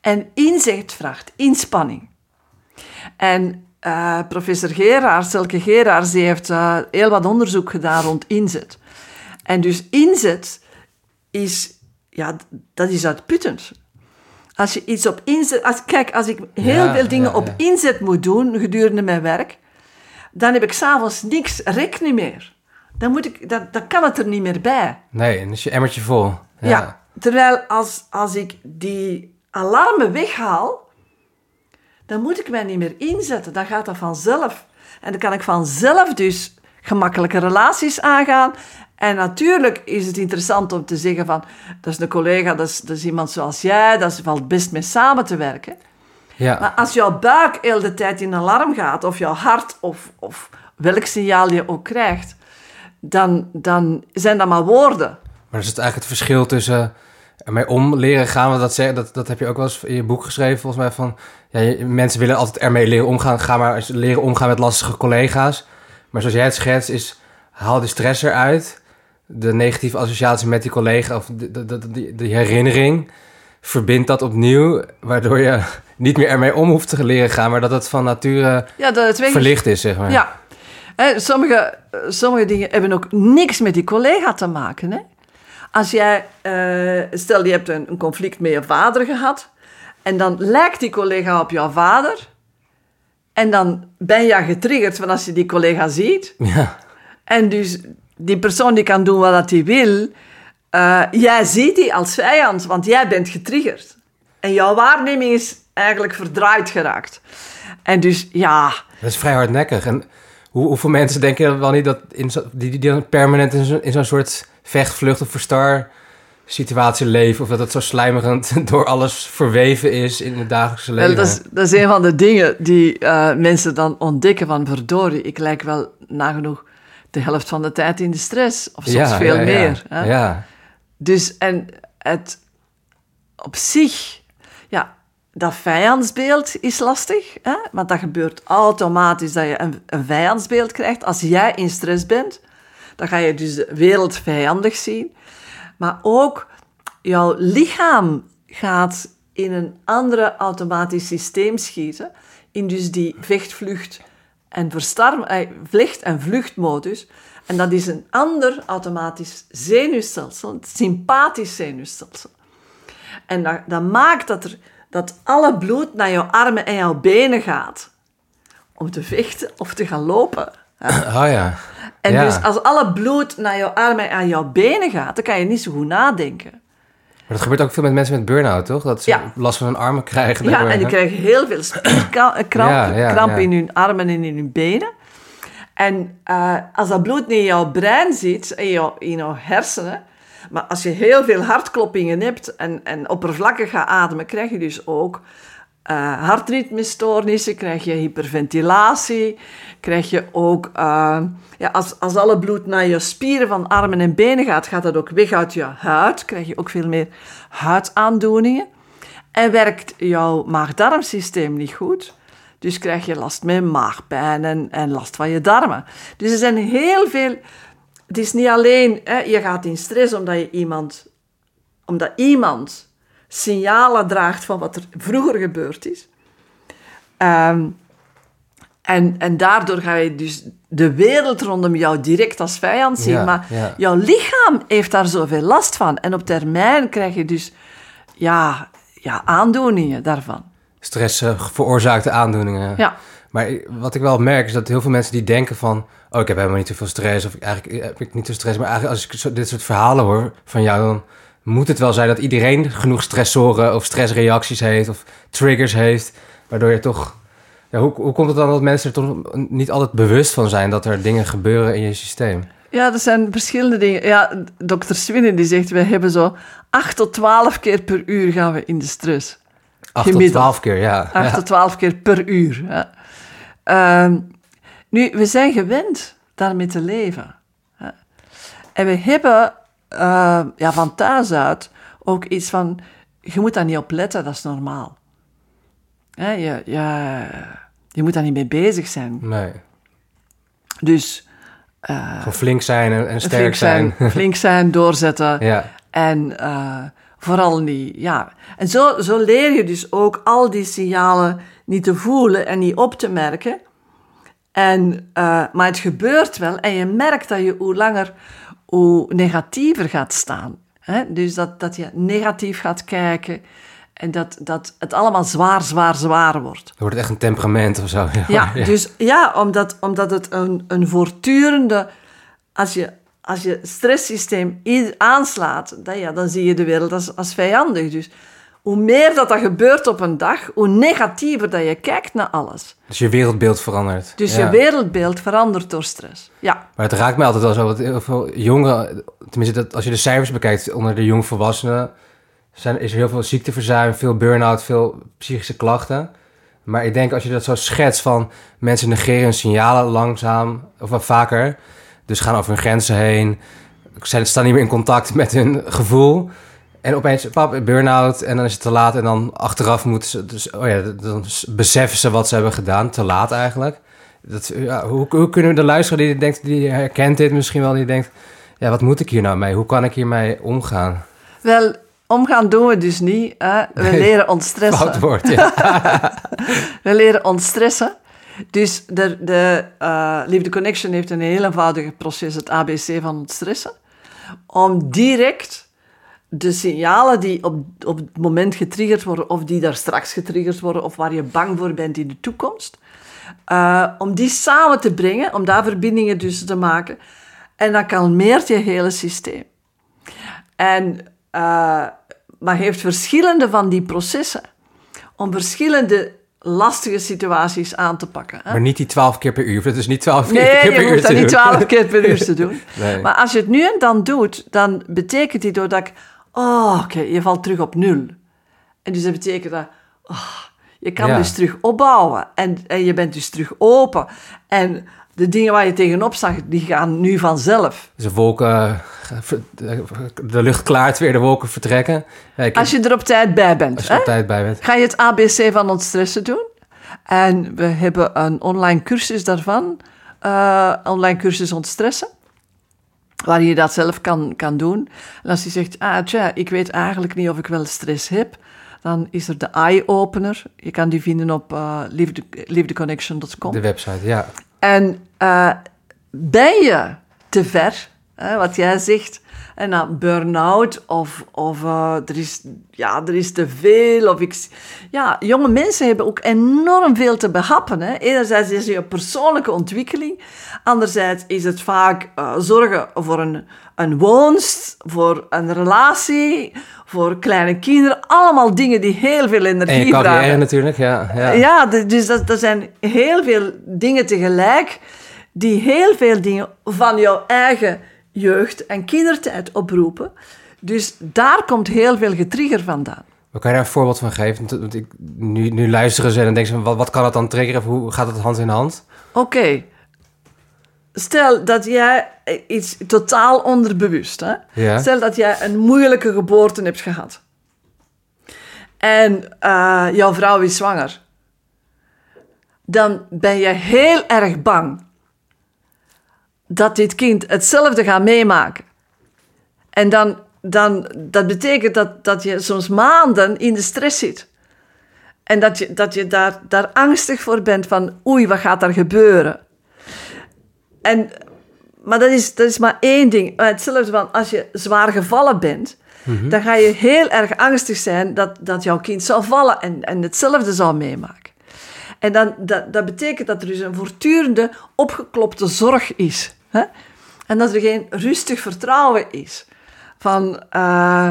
En inzet vraagt inspanning. En uh, professor Geraars, Selke Geraars, die heeft uh, heel wat onderzoek gedaan rond inzet. En dus inzet is, ja, dat is uitputtend. Als je iets op inzet... Als, kijk, als ik heel ja, veel dingen ja, ja. op inzet moet doen gedurende mijn werk, dan heb ik s'avonds niks rekening meer. Dan, moet ik, dan kan het er niet meer bij. Nee, dan is je emmertje vol. Ja, terwijl als, als ik die alarmen weghaal, dan moet ik mij niet meer inzetten. Dan gaat dat vanzelf. En dan kan ik vanzelf dus gemakkelijke relaties aangaan. En natuurlijk is het interessant om te zeggen van... dat is een collega, dat is, dat is iemand zoals jij... dat valt best mee samen te werken. Ja. Maar als jouw buik heel de tijd in alarm gaat... of jouw hart of, of welk signaal je ook krijgt... dan, dan zijn dat maar woorden. Maar is het eigenlijk het verschil tussen ermee om leren gaan? Want dat, zeg, dat, dat heb je ook wel eens in je boek geschreven, volgens mij. Van, ja, mensen willen altijd ermee leren omgaan. Ga maar leren omgaan met lastige collega's. Maar zoals jij het schetst, is haal de stress eruit de negatieve associatie met die collega of de, de, de, de herinnering, verbindt dat opnieuw, waardoor je niet meer ermee om hoeft te leren gaan, maar dat het van nature ja, dat het verlicht is, zeg maar. Ja, sommige, sommige dingen hebben ook niks met die collega te maken. Hè? Als jij, uh, stel je hebt een, een conflict met je vader gehad, en dan lijkt die collega op jouw vader, en dan ben je getriggerd van als je die collega ziet. Ja. En dus die persoon die kan doen wat hij wil, uh, jij ziet die als vijand, want jij bent getriggerd. En jouw waarneming is eigenlijk verdraaid geraakt. En dus ja. Dat is vrij hardnekkig. En hoe, hoeveel mensen denken wel niet dat in zo, die, die dan permanent in zo'n zo soort vecht, vlucht of verstar situatie leven, of dat het zo slijmerend <laughs> door alles verweven is in het dagelijkse leven. Dat, is, dat is een van de dingen die uh, mensen dan ontdekken van verdorie, ik lijk wel nagenoeg de helft van de tijd in de stress. Of soms veel meer. Hè? Ja. Dus en het op zich, ja, dat vijandsbeeld is lastig. Hè? Want dat gebeurt automatisch dat je een, een vijandsbeeld krijgt. Als jij in stress bent, dan ga je dus de wereld vijandig zien. Maar ook jouw lichaam gaat in een andere automatisch systeem schieten. In dus die vechtvlucht en verstarm, eh, vlucht- en vluchtmodus. En dat is een ander automatisch zenuwstelsel, het sympathisch zenuwstelsel. En dat, dat maakt dat, er, dat alle bloed naar jouw armen en jouw benen gaat. Om te vechten of te gaan lopen. Oh <laughs> ja. En dus als alle bloed naar jouw armen en jouw benen gaat, dan kan je niet zo goed nadenken. Maar dat gebeurt ook veel met mensen met burn-out, toch? Dat ze last van hun armen krijgen. Ja, en die krijgen heel veel spierkramp <clears throat> kramp in hun armen en in hun benen. En uh, als dat bloed niet in jouw brein zit, in jouw, in jouw hersenen, maar als je heel veel hartkloppingen hebt en, en oppervlakkig gaat ademen, krijg je dus ook uh, hartritmestoornissen, krijg je hyperventilatie, krijg je ook, uh, ja, als, als alle bloed naar je spieren van armen en benen gaat, gaat dat ook weg uit je huid, krijg je ook veel meer huidaandoeningen. En werkt jouw maag-darmsysteem niet goed, dus krijg je last met maagpijn en, en last van je darmen. Dus er zijn heel veel... Het is niet alleen, hè, je gaat in stress omdat je iemand... Omdat iemand signalen draagt van wat er vroeger gebeurd is. Um, en, en daardoor ga je dus de wereld rondom jou direct als vijand zien. Ja, maar ja. jouw lichaam heeft daar zoveel last van. En op termijn krijg je dus ja, ja, aandoeningen daarvan. Stress uh, veroorzaakte aandoeningen. Ja. Maar wat ik wel merk is dat heel veel mensen die denken van... oh, ik heb helemaal niet zoveel stress of eigenlijk heb ik niet zoveel stress. Maar eigenlijk als ik dit soort verhalen hoor van jou... dan moet het wel zijn dat iedereen genoeg stressoren of stressreacties heeft of triggers heeft, waardoor je toch Ja, hoe, hoe komt het dan dat mensen er toch niet altijd bewust van zijn dat er dingen gebeuren in je systeem? Ja, er zijn verschillende dingen. Ja, dokter Swinnen die zegt, we hebben zo 8 tot 12 keer per uur gaan we in de stress. 8 tot Gemiddeld. 12 keer, ja. 8 ja. tot 12 keer per uur. Ja. Ehm, nu, we zijn gewend daarmee te leven. En we hebben eh, ja, van thuis uit ook iets van, je moet daar niet op letten, dat is normaal. Hè, je, je, je moet daar niet mee bezig zijn. Nee. Dus eh, Gewoon flink zijn en, en sterk flink zijn. zijn, <laughs> flink zijn, doorzetten. ja. En eh, vooral niet, ja. En zo, zo leer je dus ook al die signalen niet te voelen en niet op te merken. En, eh, maar het gebeurt wel en je merkt dat je hoe langer, hoe negatiever gaat staan. Hè? Dus dat, dat je negatief gaat kijken en dat, dat het allemaal zwaar, zwaar, zwaar wordt. Dan wordt het echt een temperament of zo. Ja, dus ja, omdat, omdat het een, een voortdurende... Als je, als je stresssysteem aanslaat, dan, ja, dan zie je de wereld als, als vijandig. Dus hoe meer dat dat gebeurt op een dag, hoe negatiever dat je kijkt naar alles. Dus je wereldbeeld verandert. Dus Ja. je wereldbeeld verandert door stress. Ja, Maar het raakt mij altijd wel zo, want heel veel jongeren, tenminste dat, als je de cijfers bekijkt onder de jongvolwassenen, zijn, is er heel veel ziekteverzuim, veel burn-out, veel psychische klachten. Maar ik denk als je dat zo schetst van mensen negeren hun signalen langzaam, of wel vaker, dus gaan over hun grenzen heen, zijn, staan niet meer in contact met hun gevoel. En opeens, pap, burn-out, en dan is het te laat. En dan achteraf moeten ze, dus, oh ja, dan beseffen ze wat ze hebben gedaan. Te laat eigenlijk. Dat, ja, hoe, hoe kunnen we de luisteraar die denkt, die herkent dit misschien wel, die denkt, ja, wat moet ik hier nou mee? Hoe kan ik hiermee omgaan? wel, omgaan doen we dus niet. Hè? We Nee. leren ontstressen. Fout woord, ja. <laughs> We leren ontstressen. Dus de, de eh, Liefde Connection heeft een heel eenvoudig proces, het ABC van ontstressen. Om direct de signalen die op, op het moment getriggerd worden, of die daar straks getriggerd worden, of waar je bang voor bent in de toekomst, eh, om die samen te brengen, om daar verbindingen tussen te maken. En dan kalmeert je hele systeem. En, eh, maar heeft verschillende van die processen om verschillende lastige situaties aan te pakken. Hè? Maar niet die twaalf keer per uur. Het is niet twaalf keer, Nee, keer je per uur hoeft dat niet twaalf keer per uur te <laughs> doen. Nee. Maar als je het nu en dan doet, dan betekent die doordat ik... Oh, oké, je valt terug op nul. En dus dat betekent dat... oh, je kan Ja. dus terug opbouwen. En, en je bent dus terug open. En de dingen waar je tegenop zag, die gaan nu vanzelf. Dus de wolken, de lucht klaart weer, de wolken vertrekken. Als je er op tijd bij bent. als je hè? er tijd bij bent. ga je het ABC van ontstressen doen. En we hebben een online cursus daarvan. eh, online cursus ontstressen. Waar je dat zelf kan, kan doen. En als je zegt, ah tja, ik weet eigenlijk niet of ik wel stress heb. Dan is er de eye-opener. Je kan die vinden op eh liefde, liefdeconnection.com. De website, ja. En eh, ben je te ver, hè, wat jij zegt, en dan burn-out of, of eh, er, is, ja, er is te veel. Of ik, ja, jonge mensen hebben ook enorm veel te behappen. Hè. Enerzijds is het je persoonlijke ontwikkeling, anderzijds is het vaak eh, zorgen voor een, een woonst, voor een relatie, voor kleine kinderen. Allemaal dingen die heel veel En je energie carrière vragen. natuurlijk, ja. ja. Ja, dus dat, dat zijn heel veel dingen tegelijk die heel veel dingen van jouw eigen jeugd en kindertijd oproepen. Dus daar komt heel veel getrigger vandaan. Maar kan je daar een voorbeeld van geven? Want- ik, nu, nu luisteren ze en denken ze, wat, wat kan het dan triggeren? Of hoe gaat het hand in hand? Oké, stel dat jij iets totaal onderbewust, hè? Ja. Stel dat jij een moeilijke geboorte hebt gehad. En eh, jouw vrouw is zwanger. Dan ben je heel erg bang dat dit kind hetzelfde gaat meemaken. En dan, dan, dat betekent dat, dat je soms maanden in de stress zit. En dat je, dat je daar, daar angstig voor bent van oei, wat gaat er gebeuren? En, maar dat is, dat is maar één ding. Hetzelfde van als je zwaar gevallen bent, dan ga je heel erg angstig zijn dat, dat jouw kind zal vallen en, en hetzelfde zal meemaken. En dan, dat, dat betekent dat er dus een voortdurende opgeklopte zorg is. Hè? En dat er geen rustig vertrouwen is. Van, eh,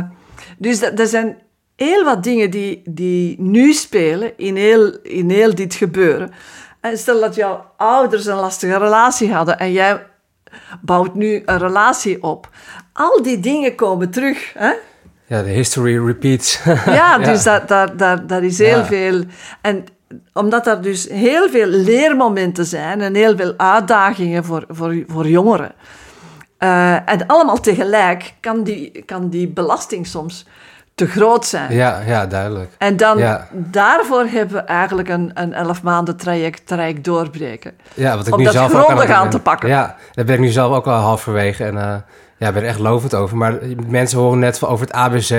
dus dat, dat zijn heel wat dingen die, die nu spelen in heel, in heel dit gebeuren. En stel dat jouw ouders een lastige relatie hadden en jij bouwt nu een relatie op. Al die dingen komen terug. Hè? Ja, de history repeats. Ja, <laughs> dus Dat, daar, daar, daar is heel Ja. veel. En omdat er dus heel veel leermomenten zijn en heel veel uitdagingen voor, voor, voor jongeren. eh, en allemaal tegelijk kan die, kan die belasting soms te groot zijn. ja, ja, duidelijk. En dan, Ja. daarvoor hebben we eigenlijk een, een elf maanden traject, traject doorbreken. Ja, wat ik Om nu dat zelf ook aan grondig het doen aan te pakken. Ja, daar ben ik nu zelf ook al halverwege. En eh ja, ben er echt lovend over. Maar mensen horen net van over het ABC.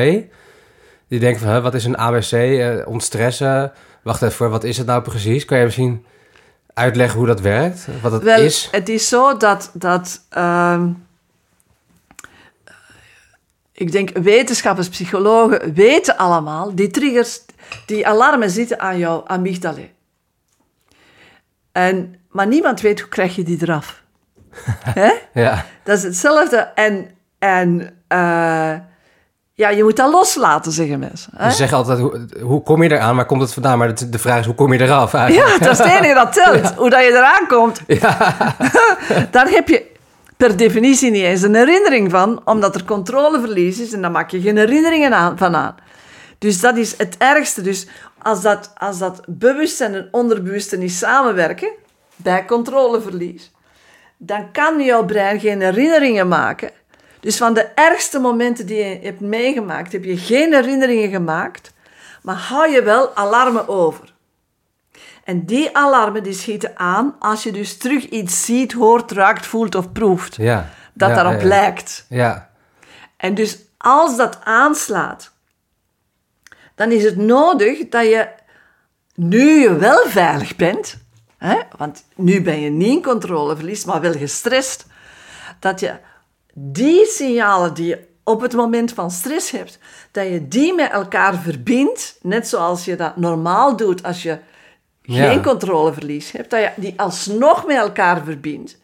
Die denken van, hè, wat is een ABC? Eh, ontstressen. Wacht even, wat is het nou precies? Kan je misschien uitleggen hoe dat werkt? Wat het Wel, is? het is zo dat, dat ehm, ik denk wetenschappers, psychologen weten allemaal, die triggers, die alarmen zitten aan jouw amygdala. En, maar niemand weet hoe krijg je die eraf. <laughs> Hè? Ja, Dat is hetzelfde. En, en eh, ja, je moet dat loslaten, zeggen mensen. Hè? ze zeggen altijd, hoe, hoe kom je eraan? Maar komt het vandaan? Maar de, vraag is, hoe kom je eraf eigenlijk? Ja, dat is het enige dat telt. <laughs> Hoe dat je eraan komt. <laughs> <laughs> Daar heb je per definitie niet eens een herinnering van, omdat er controleverlies is en dan maak je geen herinneringen aan, van aan. Dus dat is het ergste. Dus als dat, als dat bewustzijn en onderbewuste niet samenwerken, bij controleverlies, dan kan jouw brein geen herinneringen maken. Dus van de ergste momenten die je hebt meegemaakt, heb je geen herinneringen gemaakt, maar hou je wel alarmen over. En die alarmen die schieten aan als je dus terug iets ziet, hoort, ruikt, voelt of proeft. Ja. Dat ja, daarop ja, ja. lijkt. Ja, En dus als dat aanslaat, dan is het nodig dat je, nu je wel veilig bent, hè, want nu ben je niet in controleverlies, maar wel gestrest, dat je die signalen die je op het moment van stress hebt, dat je die met elkaar verbindt, net zoals je dat normaal doet als je Ja. geen controleverlies hebt, dat je die alsnog met elkaar verbindt.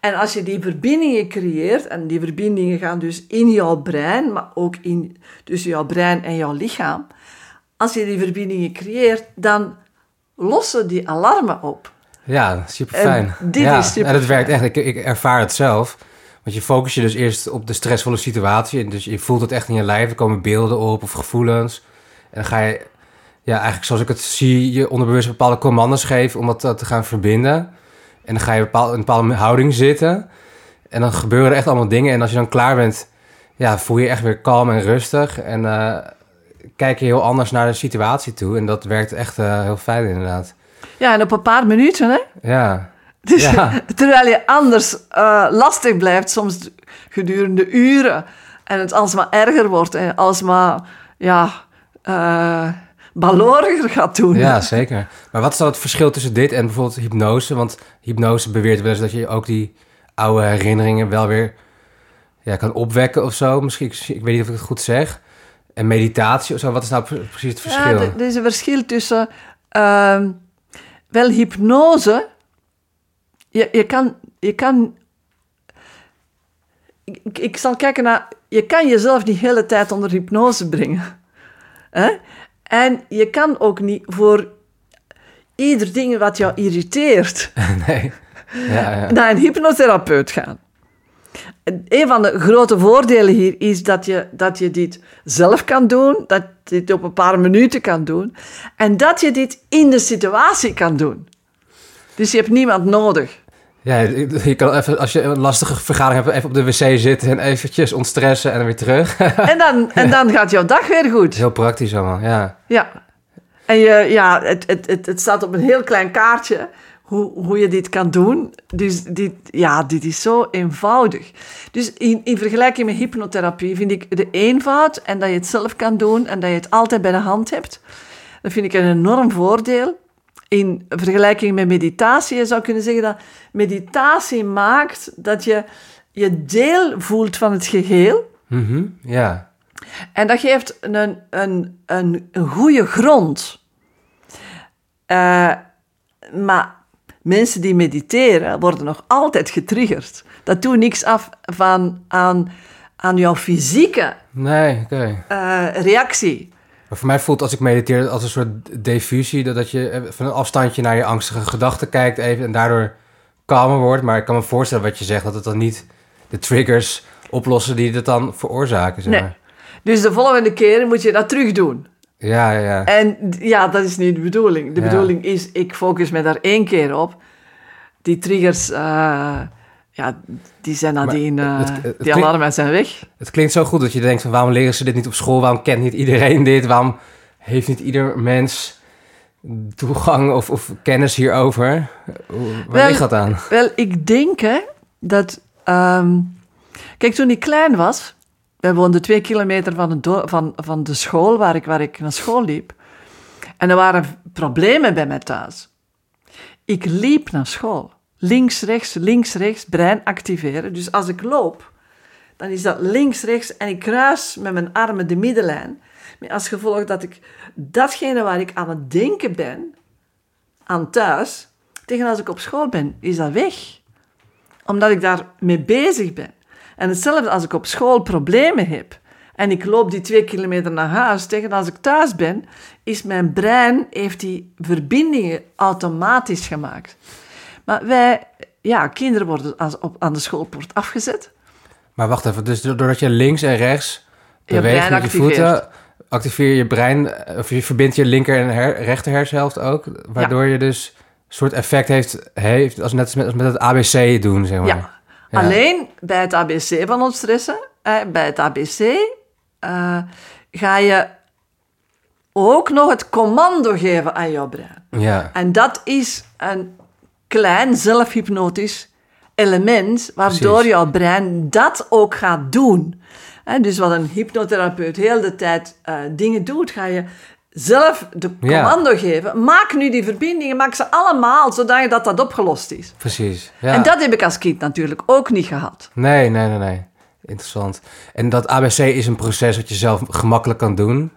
En als je die verbindingen creëert, en die verbindingen gaan dus in jouw brein, maar ook in, tussen jouw brein en jouw lichaam. Als je die verbindingen creëert, dan lossen die alarmen op. ja super fijn. Dit ja, is superfijn. En dat werkt echt. Ik, ik ervaar het zelf. Want je focus je dus eerst op de stressvolle situatie. En dus je voelt het echt in je lijf. Er komen beelden op of gevoelens. En dan ga je, ja, eigenlijk zoals ik het zie, je onderbewust bepaalde commando's geven om dat eh, te gaan verbinden. En dan ga je bepaal, in een bepaalde houding zitten. En dan gebeuren er echt allemaal dingen. En als je dan klaar bent, ja, voel je je echt weer kalm en rustig. En eh, kijk je heel anders naar de situatie toe. En dat werkt echt eh, heel fijn inderdaad. Ja, en op een paar minuten, hè? Ja, <laughs> Dus, Ja. Terwijl je anders eh, lastig blijft, soms gedurende uren. En het alsmaar erger wordt en alsmaar, ja, eh baloriger gaat doen. ja, zeker. Maar wat is dan het verschil tussen dit en bijvoorbeeld hypnose? Want hypnose beweert wel eens dat je ook die oude herinneringen wel weer ja, kan opwekken of zo. Misschien, ik, weet niet of ik het goed zeg. En meditatie of zo, wat is nou pre- precies het verschil? Ja, er- er is een verschil tussen... ehm, wel, hypnose... Je, je kan... Je kan ik, zal kijken naar... Je kan jezelf niet de hele tijd onder hypnose brengen. Hè? En je kan ook niet voor ieder ding wat jou irriteert... <laughs> nee. Ja, ja. naar een hypnotherapeut gaan. En Een van de grote voordelen hier is dat je, dat je dit zelf kan doen, dat je dit op een paar minuten kan doen en dat je dit in de situatie kan doen. Dus je hebt niemand nodig. Ja, je kan even, als je een lastige vergadering hebt, even op de wc zitten en eventjes ontstressen en dan weer terug. <laughs> En dan, en dan gaat jouw dag weer goed. Heel praktisch allemaal, ja. Ja. En je, ja, het, het, het, het staat op een heel klein kaartje hoe, hoe je dit kan doen. Dus dit, ja, dit is zo eenvoudig. Dus in, in vergelijking met hypnotherapie vind ik de eenvoud en dat je het zelf kan doen en dat je het altijd bij de hand hebt, dat vind ik een enorm voordeel. In vergelijking met meditatie, je zou kunnen zeggen dat meditatie maakt dat je je deel voelt van het geheel. Mhm, ja. En dat geeft een, een, een, een goede grond. Eh, maar mensen die mediteren worden nog altijd getriggerd. Dat doet niks af van, aan, aan jouw fysieke Nee, oké. eh, reactie. Maar voor mij voelt als ik mediteer als een soort diffusie. Dat, dat je eh, van een afstandje naar je angstige gedachten kijkt even en daardoor kalmer wordt. Maar ik kan me voorstellen wat je zegt, dat het dan niet de triggers oplossen die het dan veroorzaken. Zeg Nee. maar. Dus de volgende keer moet je dat terug doen. Ja, ja, ja. En ja, dat is niet de bedoeling. De Ja. bedoeling is, ik focus me daar één keer op. Die triggers, eh, ja, die zijn nadien, eh, het- het- het die klinkt- alarmen zijn weg. Het klinkt zo goed dat je denkt van waarom leren ze dit niet op school? Waarom kent niet iedereen dit? Waarom heeft niet ieder mens toegang of, of kennis hierover? Waar Wel- ligt dat aan? Wel, ik denk hè, dat... ehm, kijk, toen ik klein was... Wij woonden twee kilometer van, do- van, van de school waar ik, waar ik naar school liep. En er waren problemen bij mij thuis. Ik liep naar school. Links, rechts, links, rechts, brein activeren. Dus als ik loop, dan is dat links, rechts en ik kruis met mijn armen de middenlijn. Met als gevolg dat ik datgene waar ik aan het denken ben, aan thuis, tegen als ik op school ben, is dat weg. Omdat ik daar mee bezig ben. En hetzelfde als ik op school problemen heb en ik loop die twee kilometer naar huis, tegen als ik thuis ben, is mijn brein, heeft die verbindingen automatisch gemaakt. Maar wij, ja, kinderen worden als op, aan de schoolpoort afgezet. Maar wacht even, dus doordat je links en rechts Je beweegt met je voeten, activeer je je brein, eh, of je verbindt je linker en her, rechter hersenhelft ook, waardoor je dus een soort effect heeft, heeft als net als met, als met het ABC doen, zeg maar. Ja. Ja. Alleen bij het ABC van ontstressen, eh, bij het ABC, eh, ga je ook nog het commando geven aan jouw brein. Ja, En dat is een klein zelfhypnotisch element, waardoor Precies. jouw brein dat ook gaat doen. Hè, dus wat een hypnotherapeut heel de tijd eh, dingen doet, ga je zelf de Ja. commando geven. Maak nu die verbindingen, maak ze allemaal, zodat dat dat opgelost is. precies. Ja. En dat heb ik als kind natuurlijk ook niet gehad. Nee, nee, nee, nee. Interessant. En dat ABC is een proces wat je zelf gemakkelijk kan doen.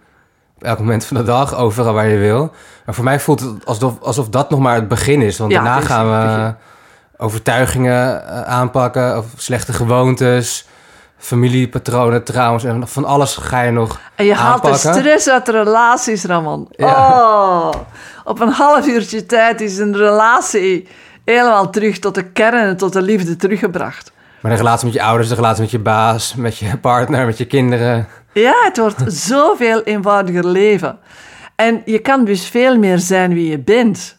Elk moment van de dag, overal waar je wil. Maar voor mij voelt het alsof, alsof dat nog maar het begin is. Want Ja, daarna gaan we overtuigingen eh, aanpakken. Of slechte gewoontes, familiepatronen, trauma's. En van alles ga je nog En je haalt de stress uit de relaties, Ramon. Ja. Oh, op een half uurtje tijd is een relatie helemaal terug tot de kern en tot de liefde teruggebracht. Maar de relatie met je ouders, de relatie met je baas, met je partner, met je kinderen. Ja, het wordt <laughs> zoveel eenvoudiger leven. En je kan dus veel meer zijn wie je bent.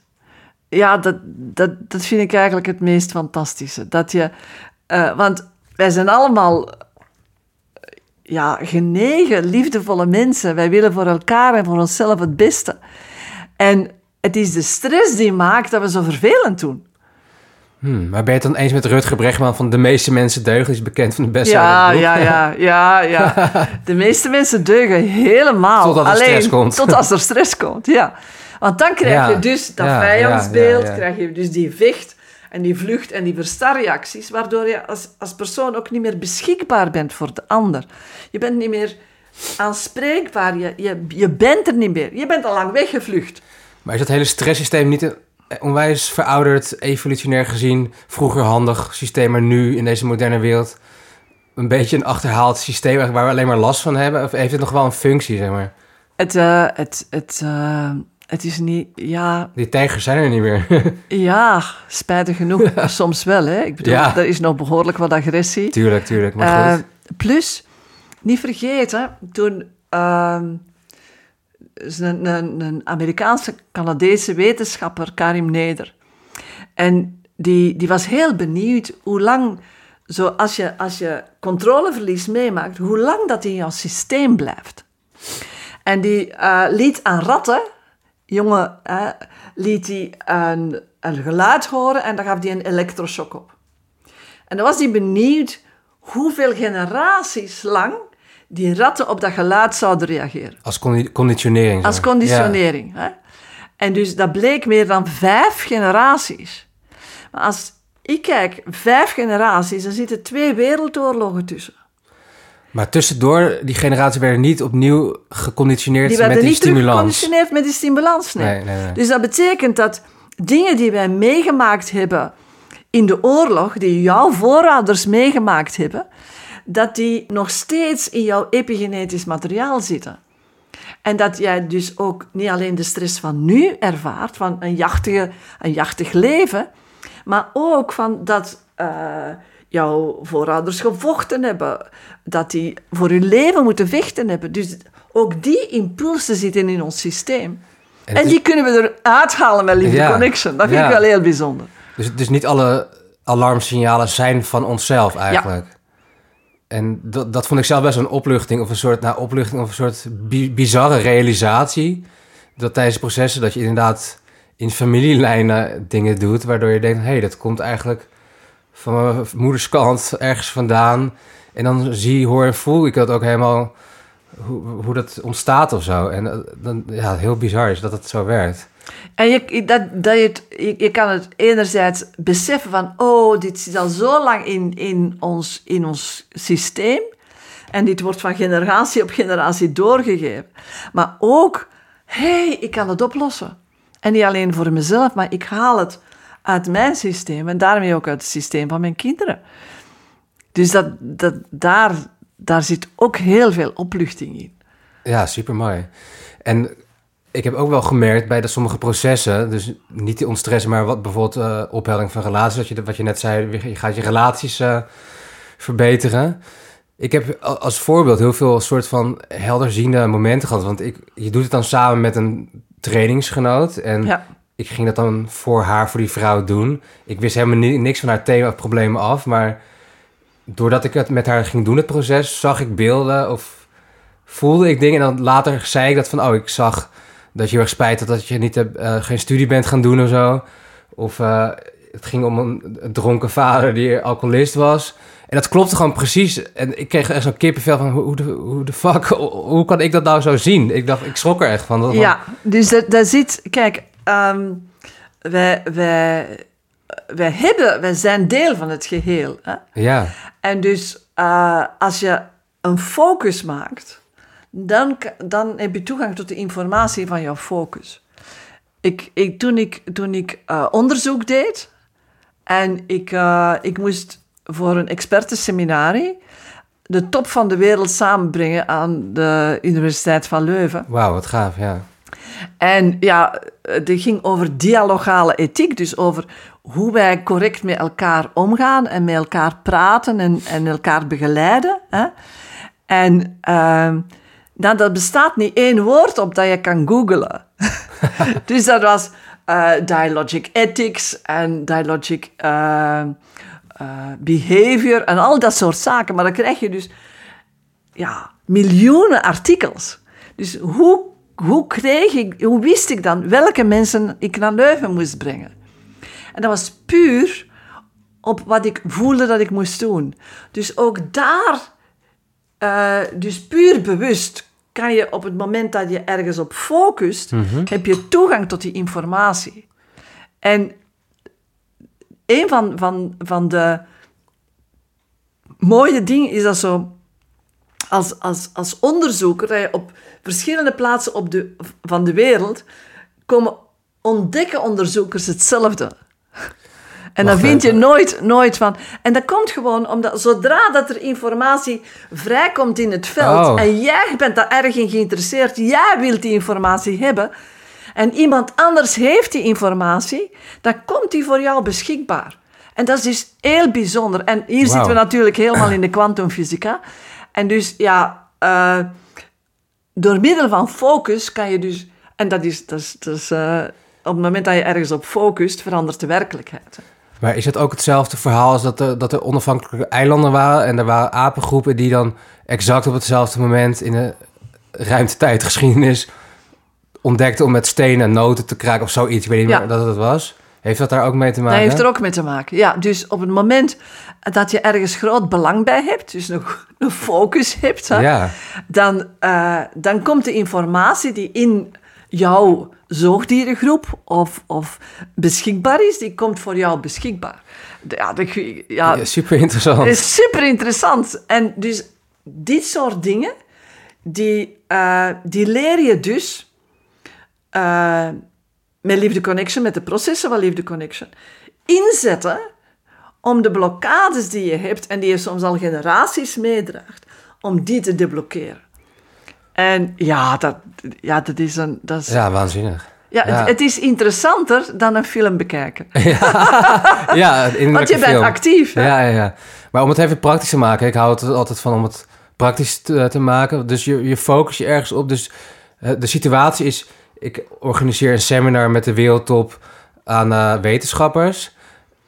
Ja, dat, dat, dat vind ik eigenlijk het meest fantastische. Dat je, eh, want wij zijn allemaal eh, ja, genegen, liefdevolle mensen. Wij willen voor elkaar en voor onszelf het beste. En het is de stress die maakt dat we zo vervelend doen. Hmm, maar ben je het dan eens met Rutger Bregman van de meeste mensen deugen? Is bekend van de beste Ja, ja, ja, ja, ja. <laughs> De meeste mensen deugen helemaal. Totdat er Alleen, stress komt. <laughs> Tot als er stress komt, ja. Want dan krijg Ja, je dus dat ja, vijandsbeeld, ja, ja, ja. krijg je dus die vecht en die vlucht en die verstarreacties, waardoor je als, als persoon ook niet meer beschikbaar bent voor de ander. Je bent niet meer aanspreekbaar, je, je, je bent er niet meer. Je bent al lang weggevlucht. Maar is dat hele stresssysteem niet een onwijs verouderd, evolutionair gezien, vroeger handig systeem, maar nu in deze moderne wereld een beetje een achterhaald systeem waar we alleen maar last van hebben? Of heeft het nog wel een functie, zeg maar? Het, eh, het, het, eh, het is niet, ja, Die tijgers zijn er niet meer. <laughs> Ja, spijtig genoeg. Soms wel, hè. Ik bedoel, Ja. er is nog behoorlijk wat agressie. tuurlijk, tuurlijk, maar Eh, goed. plus, niet vergeten, toen ehm, is een, Amerikaanse, Canadese wetenschapper, Karim Neder. En die, die was heel benieuwd hoe lang, zo als, je, als je controleverlies meemaakt, hoe lang dat in jouw systeem blijft. En die eh, liet aan ratten, jongen, eh, liet hij een, een geluid horen en dan gaf hij een elektroshock op. En dan was hij benieuwd hoeveel generaties lang die ratten op dat geluid zouden reageren. Als condi- conditionering. Als conditionering. Hè? En dus dat bleek meer dan vijf generaties. Maar als ik kijk, vijf generaties, dan zitten twee wereldoorlogen tussen. Maar tussendoor, die generatie werden niet opnieuw geconditioneerd Die met werden die niet stimulans. teruggeconditioneerd met die stimulans. Nee. Nee, nee, nee. Dus dat betekent dat dingen die wij meegemaakt hebben in de oorlog, die jouw voorouders meegemaakt hebben, dat die nog steeds in jouw epigenetisch materiaal zitten. En dat jij dus ook niet alleen de stress van nu ervaart, van een, jachtige, een jachtig leven, maar ook van dat uh, jouw voorouders gevochten hebben, dat die voor hun leven moeten vechten hebben. Dus ook die impulsen zitten in ons systeem. En, die kunnen we eruit halen met Liefde Connection. Dat vind ik wel heel bijzonder. Dus, dus niet alle alarmsignalen zijn van onszelf eigenlijk. Ja. En dat, dat vond ik zelf best een opluchting of een soort, nou, opluchting of een soort bizarre realisatie. Dat tijdens processen dat je inderdaad in familielijnen dingen doet, waardoor je denkt, hé, hey, dat komt eigenlijk van mijn moeders kant ergens vandaan. En dan zie, hoor en voel ik dat ook helemaal, hoe, hoe dat ontstaat of zo. En eh, dan, ja, heel bizar is dat het zo werkt. En je, dat, dat je, het, je, kan het enerzijds beseffen van, oh, dit zit al zo lang in, in, ons, in ons systeem. En dit wordt van generatie op generatie doorgegeven. Maar ook, hé, hey, ik kan het oplossen. En niet alleen voor mezelf, maar ik haal het uit mijn systeem en daarmee ook uit het systeem van mijn kinderen. Dus dat, dat, daar, daar zit ook heel veel opluchting in. Ja, super mooi. En ik heb ook wel gemerkt bij de sommige processen, dus niet die ontstress, maar wat bijvoorbeeld uh, ophelding van relaties, wat je, wat je net zei, je gaat je relaties uh, verbeteren. Ik heb als voorbeeld heel veel soort van helderziende momenten gehad, want ik, je doet het dan samen met een trainingsgenoot en ja. ik ging dat dan voor haar, voor die vrouw doen. Ik wist helemaal niks van haar thema problemen af, maar doordat ik het met haar ging doen, het proces, zag ik beelden of voelde ik dingen en dan later zei ik dat van, oh, ik zag dat je heel erg spijt had dat je niet hebt, uh, geen studie bent gaan doen of zo. Of uh, het ging om een, dronken vader die alcoholist was. En dat klopte gewoon precies. En ik kreeg echt zo'n kippenvel van hoe de, hoe de fuck, hoe kan ik dat nou zo zien? Ik dacht, ik schrok er echt van. Dat ja, dus daar zit, kijk, um, wij, wij, wij, hebben, wij zijn deel van het geheel. Hè? Ja. En dus uh, als je een focus maakt dan, dan heb je toegang tot de informatie van jouw focus. Ik, ik, toen ik, toen ik uh, onderzoek deed en ik, uh, ik moest voor een expertenseminarie de top van de wereld samenbrengen aan de Universiteit van Leuven. Wauw, wat gaaf, ja. En ja, het ging over dialogale ethiek, dus over hoe wij correct met elkaar omgaan en met elkaar praten en, en elkaar begeleiden. Hè? En uh, nou, dat bestaat niet één woord op dat je kan googlen. <laughs> dus dat was uh, dialogic ethics en dialogic uh, behavior en al dat soort zaken. Maar dan krijg je dus ja, miljoenen artikels. Dus hoe, hoe, kreeg ik, hoe wist ik dan welke mensen ik naar Leuven moest brengen? En dat was puur op wat ik voelde dat ik moest doen. Dus ook daar, uh, dus puur bewust, kan je op het moment dat je ergens op focust, mhm. heb je toegang tot die informatie. En een van, van, van de mooie dingen is dat zo, als, als, als onderzoeker, dat je op verschillende plaatsen op de, van de wereld komen ontdekken onderzoekers hetzelfde. En dan vind je nooit, nooit van. En dat komt gewoon omdat zodra dat er informatie vrijkomt in het veld oh. en jij bent daar erg in geïnteresseerd, jij wilt die informatie hebben en iemand anders heeft die informatie, dan komt die voor jou beschikbaar. En dat is dus heel bijzonder. En hier zitten we natuurlijk helemaal in de kwantumfysica. En dus ja, uh, door middel van focus kan je dus. En dat is, dat is, dat is uh, op het moment dat je ergens op focust, verandert de werkelijkheid. Maar is het ook hetzelfde verhaal als dat er, dat er onafhankelijke eilanden waren en er waren apengroepen die dan exact op hetzelfde moment in de ruimtetijdgeschiedenis ontdekten om met stenen en noten te kraken of zoiets. Ik weet niet meer dat het was. Heeft dat daar ook mee te maken? Dat heeft er ook mee te maken, ja. Dus op het moment dat je ergens groot belang bij hebt, dus een, een focus hebt, ja. dan, uh, dan komt de informatie die in jouw zoogdierengroep of, of beschikbaar is, die komt voor jou beschikbaar. Ja, de, ja, super interessant. is super interessant. En dus dit soort dingen, die, uh, die leer je dus uh, met Liefde Connection, met de processen van Liefde Connection, inzetten om de blokkades die je hebt en die je soms al generaties meedraagt, om die te deblokkeren. En ja, dat, ja, dat is een... Dat is, Ja, waanzinnig. ja, ja. Het, het is interessanter dan een film bekijken. <laughs> Ja, <laughs> in Want je bent film. actief. hè? Ja, ja, ja. Maar om het even praktisch te maken, ik hou het altijd van om het praktisch te, te maken. Dus je, je focus je ergens op. Dus eh, de situatie is, ik organiseer een seminar met de wereldtop aan eh, wetenschappers.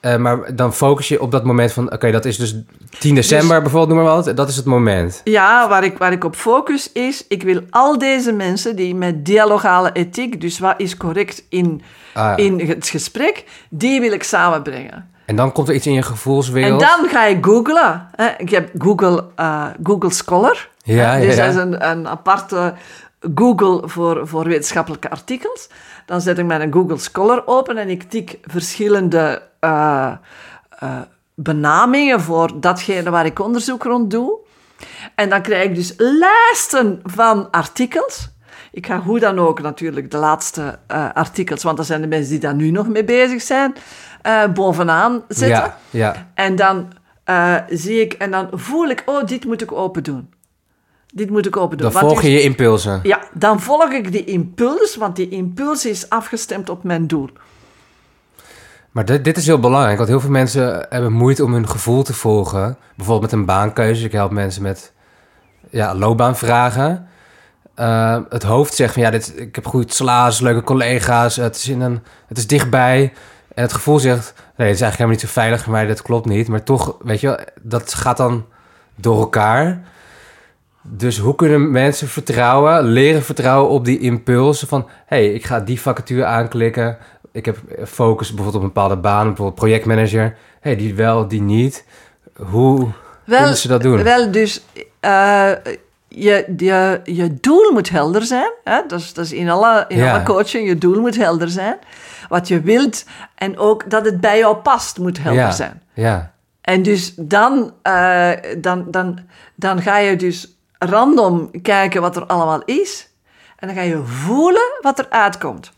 Eh, maar dan focus je op dat moment van, oké, dat is dus 10 december bijvoorbeeld, noem maar wat. Dat is het moment. Ja, waar ik, waar ik op focus is, ik wil al deze mensen die met dialogale ethiek, dus wat is correct in, Ah, ja. in het gesprek, die wil ik samenbrengen. En dan komt er iets in je En gevoelswereld. dan ga je googlen. Hè. Ik heb Google, eh, Google Scholar. Ja, Hè. ja, Dus ja. dat is een, een aparte Google voor, voor wetenschappelijke artikels. Dan zet ik mijn Google Scholar open en ik tik verschillende eh, eh, benamingen voor datgene waar ik onderzoek rond doe. En dan krijg ik dus lijsten van artikels. Ik ga hoe dan ook natuurlijk de laatste eh, artikels, want dat zijn de mensen die daar nu nog mee bezig zijn, bovenaan zetten. Ja, ja. En dan zie ik en dan voel ik, oh, dit moet ik open doen. Dit moet ik open doen. Dan volg je die- je impulsen. Ja, dan volg ik die impuls, want die impuls is afgestemd op mijn doel. Maar dit, dit is heel belangrijk, want heel veel mensen hebben moeite om hun gevoel te volgen. Bijvoorbeeld met een baankeuze. Ik help mensen met ja, loopbaanvragen. Eh, het hoofd zegt van ja, dit, ik heb goed salaris, leuke collega's, het is, in een, het is dichtbij. En het gevoel zegt, nee, het is eigenlijk helemaal niet zo veilig voor mij, dat klopt niet. Maar toch, weet je wel, dat gaat dan door elkaar. Dus hoe kunnen mensen vertrouwen, leren vertrouwen op die impulsen van... hé, hey, ik ga die vacature aanklikken. Ik heb focus bijvoorbeeld op een bepaalde baan, bijvoorbeeld projectmanager. Hé, hey, die wel, die niet. Hoe kunnen ze dat doen? Wel, dus eh, je, je, je doel moet helder zijn. Hè? Dat, is, dat is in, alle, in Ja. alle coaching, je doel moet helder zijn. Wat je wilt en ook dat het bij jou past, moet helder ja, zijn. Ja, En dus dan, eh, dan, dan, dan ga je dus random kijken wat er allemaal is. En dan ga je voelen wat er uitkomt.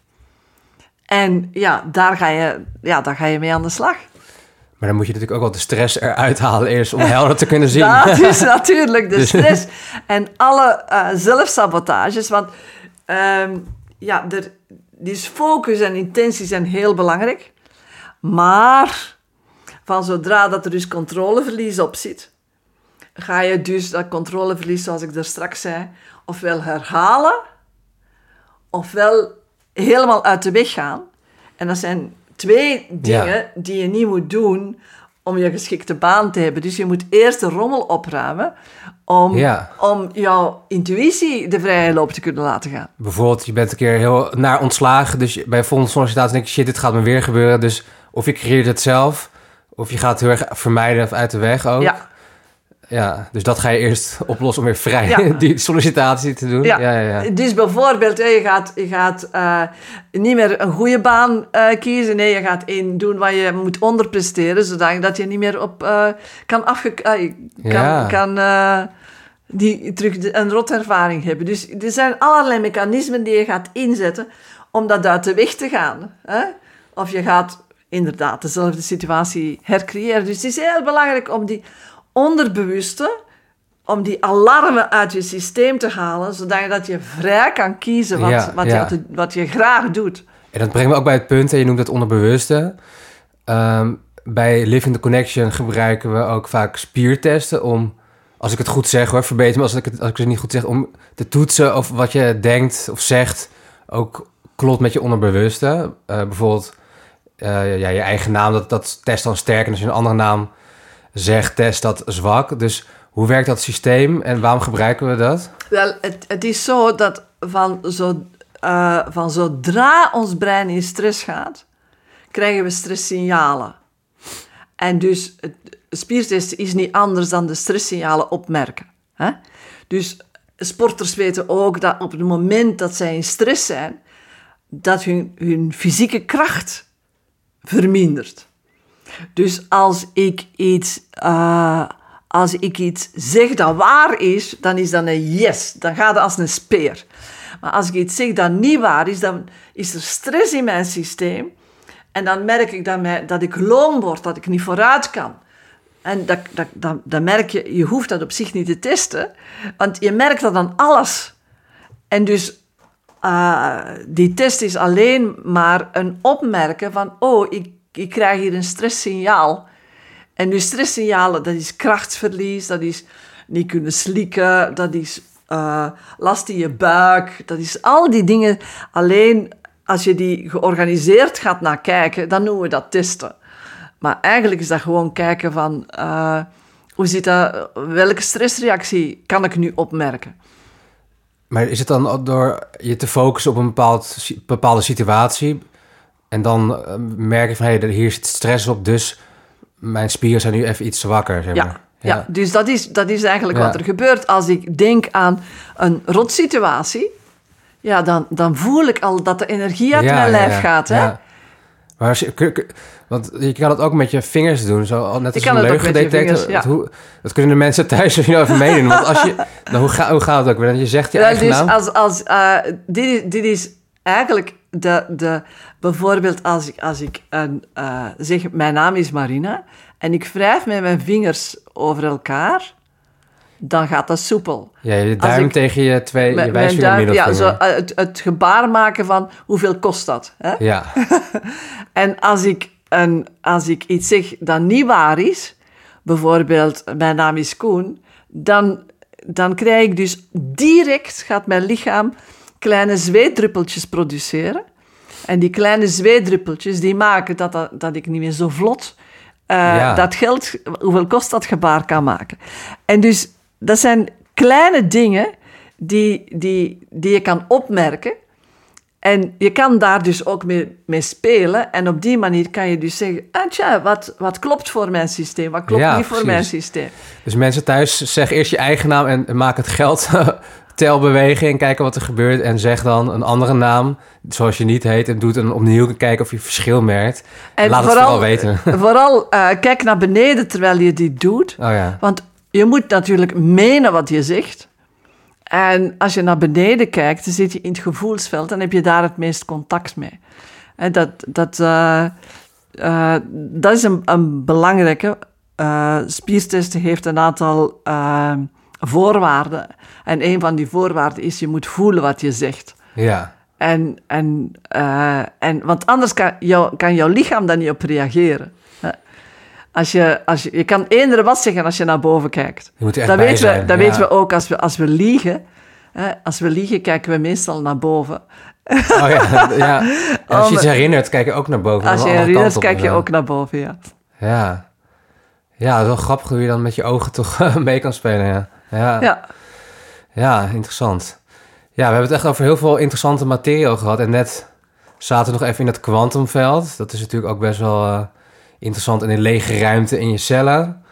En ja, daar ga je, ja, daar ga je mee aan de slag. maar dan moet je natuurlijk ook wel de stress eruit halen eerst om helder te kunnen <laughs> zien. Dat is natuurlijk de <laughs> Dus- stress. En alle eh, zelfsabotages. Want ehm, ja, er, dus focus en intentie zijn heel belangrijk. Maar van zodra dat er dus controleverlies op zit, ga je dus dat controleverlies, zoals ik daar straks zei, ofwel herhalen, ofwel helemaal uit de weg gaan. En dat zijn twee dingen Ja. die je niet moet doen om je geschikte baan te hebben. Dus je moet eerst de rommel opruimen om, Ja. om jouw intuïtie de vrije loop te kunnen laten gaan. Bijvoorbeeld, je bent een keer heel naar ontslagen. Dus bij volgende sollicitatie denk je, shit, dit gaat me weer gebeuren. Dus of je creëert het zelf, of je gaat het heel erg vermijden of uit de weg ook. Ja, Ja, dus dat ga je eerst <laughs> oplossen om weer vrij Ja. <laughs> die sollicitatie te doen. Ja. ja, ja. ja. Dus bijvoorbeeld, je gaat, je gaat eh, niet meer een goede baan eh, kiezen. Nee, je gaat één doen waar je moet onderpresteren, zodat je niet meer op eh, kan afge... kan, kan die terug een rotervaring hebben. Dus er zijn allerlei mechanismen die je gaat inzetten om dat uit de weg te gaan. Hè? Of je gaat inderdaad dezelfde situatie hercreëren. Dus het is heel belangrijk om die onderbewuste om die alarmen uit je systeem te halen, zodat je, dat je vrij kan kiezen wat, Ja, wat, ja. Je, wat je graag doet. En dat brengt me ook bij het punt, en je noemt het onderbewuste. Ehm, bij Living the Connection gebruiken we ook vaak spiertesten om, als ik het goed zeg hoor, verbeter me als ik het, als ik het niet goed zeg, om te toetsen of wat je denkt of zegt ook klopt met je onderbewuste. Eh, bijvoorbeeld eh, ja, je eigen naam, dat, dat test dan sterk. En als je een andere naam zegt, test dat zwak. Dus hoe werkt dat systeem en waarom gebruiken we dat? Wel, het, het is zo dat van, zo, eh, van zodra ons brein in stress gaat, krijgen we stresssignalen. En dus het spiertesten is niet anders dan de stresssignalen opmerken. Hè? Dus sporters weten ook dat op het moment dat zij in stress zijn, dat hun, hun fysieke kracht vermindert. Dus als ik iets, eh, als ik iets zeg dat waar is, dan is dat een yes. Dan gaat het als een speer. Maar als ik iets zeg dat niet waar is, dan is er stress in mijn systeem. En dan merk ik dat, mij, dat ik loom word, dat ik niet vooruit kan. En dat, dat, dat, dan merk je, je hoeft dat op zich niet te testen, want je merkt dat aan alles. En dus uh, die test is alleen maar een opmerken van, oh, ik, ik krijg hier een stresssignaal. En nu stresssignalen, dat is krachtsverlies, dat is niet kunnen slikken, dat is uh, last in je buik, dat is al die dingen. Alleen als je die georganiseerd gaat naar kijken, dan noemen we dat testen. Maar eigenlijk is dat gewoon kijken van, uh, hoe zit dat, welke stressreactie kan ik nu opmerken? Maar is het dan door je te focussen op een bepaald, bepaalde situatie en dan uh, merk je van, hé, hey, hier zit stress op, dus mijn spieren zijn nu even iets zwakker, zeg maar. Ja. Ja. dus dat is, dat is eigenlijk wat er gebeurt. Als ik denk aan een rotsituatie, ja, dan, dan voel ik al dat de energie uit mijn lijf gaat. Hè? Maar als je, want je kan het ook met je vingers doen, zo net als een leugendetector. Dat, dat kunnen de mensen <laughs> thuis even over meedoen. Want als je, <laughs> dan, hoe, ga, hoe gaat het ook weer? Je zegt je ja, eigen dus naam. Als, als, uh, dit, is, dit is eigenlijk de, de, bijvoorbeeld als ik, als ik een, uh, zeg, mijn naam is Marina en ik wrijf met mijn vingers over elkaar, dan gaat dat soepel. Ja, je duim tegen je twee, je wijsvinger Ja, zo, eh, het, het, gebaar maken van hoeveel kost dat? Hè? Ja. <laughs> en als ik, een, als ik iets zeg dat niet waar is, bijvoorbeeld mijn naam is Koen, dan, dan krijg ik dus direct, gaat mijn lichaam kleine zweetdruppeltjes produceren. En die kleine zweetdruppeltjes die maken dat, dat, dat ik niet meer zo vlot uh, dat geld, hoeveel kost dat gebaar kan maken. En dus dat zijn kleine dingen die, die, die je kan opmerken. En je kan daar dus ook mee, mee spelen. En op die manier kan je dus zeggen: ah, tja, wat, wat klopt voor mijn systeem, wat klopt niet voor mijn systeem. Dus mensen thuis, zeg eerst je eigen naam en maak het geld <laughs> tel bewegen en kijken wat er gebeurt. En zeg dan een andere naam, zoals je niet heet. En doe het dan opnieuw kijken of je verschil merkt. En Laat vooral, het vooral weten. <laughs> Vooral uh, kijk naar beneden terwijl je dit doet. Oh ja. Want je moet natuurlijk menen wat je zegt. En als je naar beneden kijkt, dan zit je in het gevoelsveld. Dan heb je daar het meest contact mee. En dat, dat, uh, uh, dat is een, een belangrijke. spiertesten heeft een aantal voorwaarden. En een van die voorwaarden is, je moet voelen wat je zegt. Ja. En, en, uh, en, want anders kan, jou, kan jouw lichaam daar niet op reageren. Als je, als je, je kan eender wat zeggen als je naar boven kijkt. Je moet er dat weten zijn. We, dat weten we ook als we, als we liegen. Hè, als we liegen, kijken we meestal naar boven. Oh ja, ja. <laughs> als je iets herinnert, kijk je ook naar boven. Als je herinnert, kijk je ook naar boven, ja. Ja. Ja, het is wel grappig hoe je dan met je ogen toch <laughs> mee kan spelen, ja. Ja. ja. Ja, interessant. Ja, we hebben het echt over heel veel interessante materie gehad. En net zaten we nog even in het kwantumveld. Dat is natuurlijk ook best wel uh, interessant. in een lege ruimte in je cellen.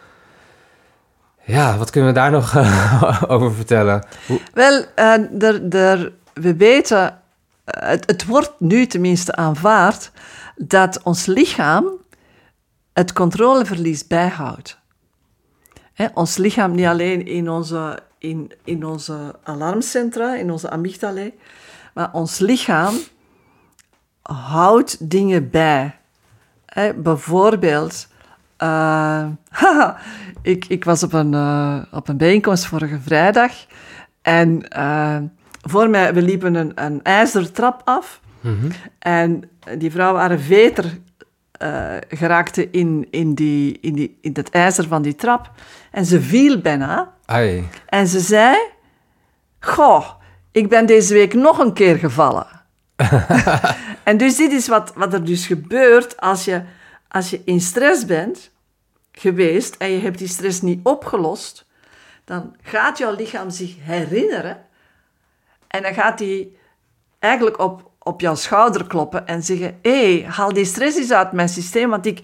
Ja, wat kunnen we daar nog uh, <laughs> over vertellen? Wel, er, we weten, het, het wordt nu tenminste aanvaard, dat ons lichaam het controleverlies bijhoudt. Hè, ons lichaam niet alleen in onze, in, in onze alarmcentra, in onze amygdala, maar ons lichaam houdt dingen bij. Bijvoorbeeld, uh, <laughs> ik, ik was op een, uh, op een bijeenkomst vorige vrijdag en uh, voor mij, we liepen een, een ijzertrap af. Mm -hmm. En die vrouw, haar veter uh, geraakte in, in, die, in, die, in het ijzer van die trap. En ze viel bijna. Ai. En ze zei: Goh, ik ben deze week nog een keer gevallen. <laughs> en dus dit is wat, wat er dus gebeurt als je, als je in stress bent geweest en je hebt die stress niet opgelost. Dan gaat jouw lichaam zich herinneren. En dan gaat hij eigenlijk op, op jouw schouder kloppen en zeggen: Hé, hey, haal die stress eens uit mijn systeem, want ik,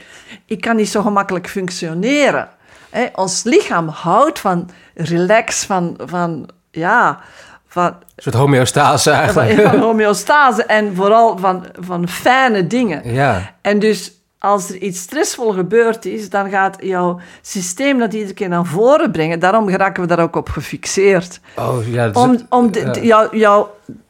ik kan niet zo gemakkelijk functioneren. ons lichaam houdt van relax, van, van ja. Van, een soort homeostase eigenlijk. Van, <laughs> van homeostase en vooral van, van fijne dingen. Ja. En dus als er iets stressvol gebeurd is, dan gaat jouw systeem dat iedere keer naar voren brengen. Daarom geraken we daar ook op gefixeerd. Oh, ja, om om de, jou, jou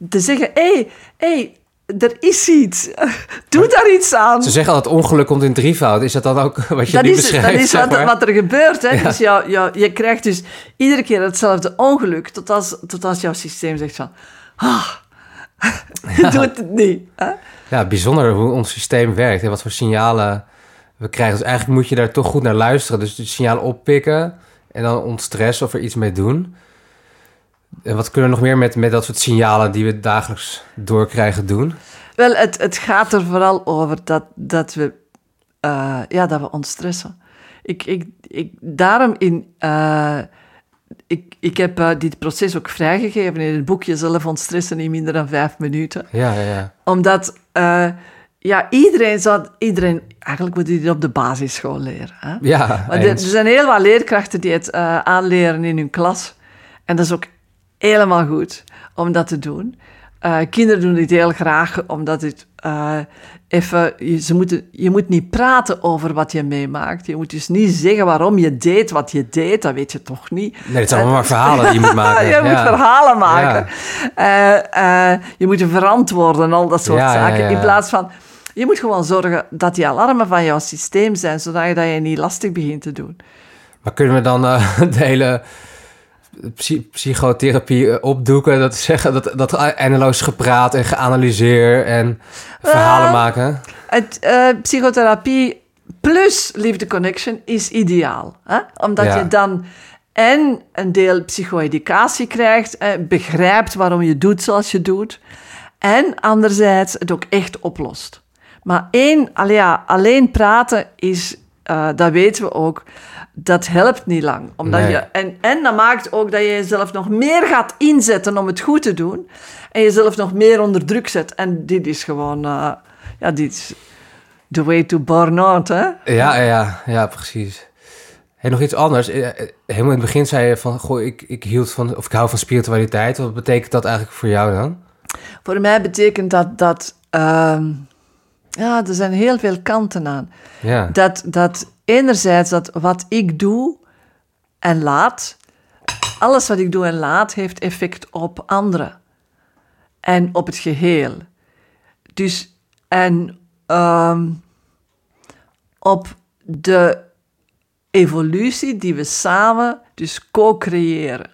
te zeggen, hé, hey, hey, er is iets. <laughs> Doe daar iets aan. Ze zeggen altijd ongeluk komt in drievoud. Is dat dan ook wat je dat nu is, beschrijft? Dat is wat, wat, er gebeurt. Hè? Dus jou, jou, je krijgt dus iedere keer hetzelfde ongeluk... tot als, tot als jouw systeem zegt van... ah, <laughs> je doet het niet. Hè? Ja, bijzonder hoe ons systeem werkt en wat voor signalen we krijgen. Dus eigenlijk moet je daar toch goed naar luisteren. Dus de signalen oppikken en dan ontstressen of er iets mee doen. En wat kunnen we nog meer met, met dat soort signalen die we dagelijks doorkrijgen doen? Wel, het, het gaat er vooral over dat, dat, we, uh, ja, dat we ontstressen. Ik, ik, ik, daarom in... Uh, ik, ik heb uh, dit proces ook vrijgegeven in het boekje Zelf ontstressen in minder dan vijf minuten. Ja, ja, ja. Omdat ja, iedereen zou... Iedereen, eigenlijk moet je dit op de basisschool leren. Hè? Ja, maar er zijn heel wat leerkrachten die het aanleren in hun klas. En dat is ook helemaal goed om dat te doen. Uh, kinderen doen dit heel graag, omdat het uh, even... Je, ze moeten, je moet niet praten over wat je meemaakt. Je moet dus niet zeggen waarom je deed wat je deed. Dat weet je toch niet. Nee, het zijn allemaal maar verhalen die je moet maken. <laughs> je moet verhalen maken. Ja. Uh, je moet verantwoorden, al dat soort Ja, zaken. In plaats van... Je moet gewoon zorgen dat die alarmen van jouw systeem zijn, zodat je, dat je niet lastig begint te doen. Maar kunnen we dan <laughs> de hele psychotherapie eh, opdoeken. Dat zeggen dat, dat eindeloos gepraat en geanalyseer en verhalen Uh, maken. Het, uh, psychotherapie plus liefde connection is ideaal. Hè? Omdat Ja. je dan en een deel psycho-educatie krijgt, eh, begrijpt waarom je doet zoals je doet, en anderzijds het ook echt oplost. Maar één, ja, alleen praten is, uh, dat weten we ook, dat helpt niet lang. Omdat Nee. je, en, en dat maakt ook dat je jezelf nog meer gaat inzetten om het goed te doen. En jezelf nog meer onder druk zet. En dit is gewoon, uh, ja, dit is the way to burn-out, hè? Ja, ja, ja, precies. En nog iets anders. Eh, eh, Helemaal in het begin zei je van, goh, ik, ik hield van, of ik hou van spiritualiteit. Wat betekent dat eigenlijk voor jou dan? Voor mij betekent dat dat. ehm, ja, er zijn heel veel kanten aan. Ja, Dat, dat enerzijds dat wat ik doe en laat, alles wat ik doe en laat, heeft effect op anderen en op het geheel. Dus en ehm, op de evolutie die we samen dus co-creëren.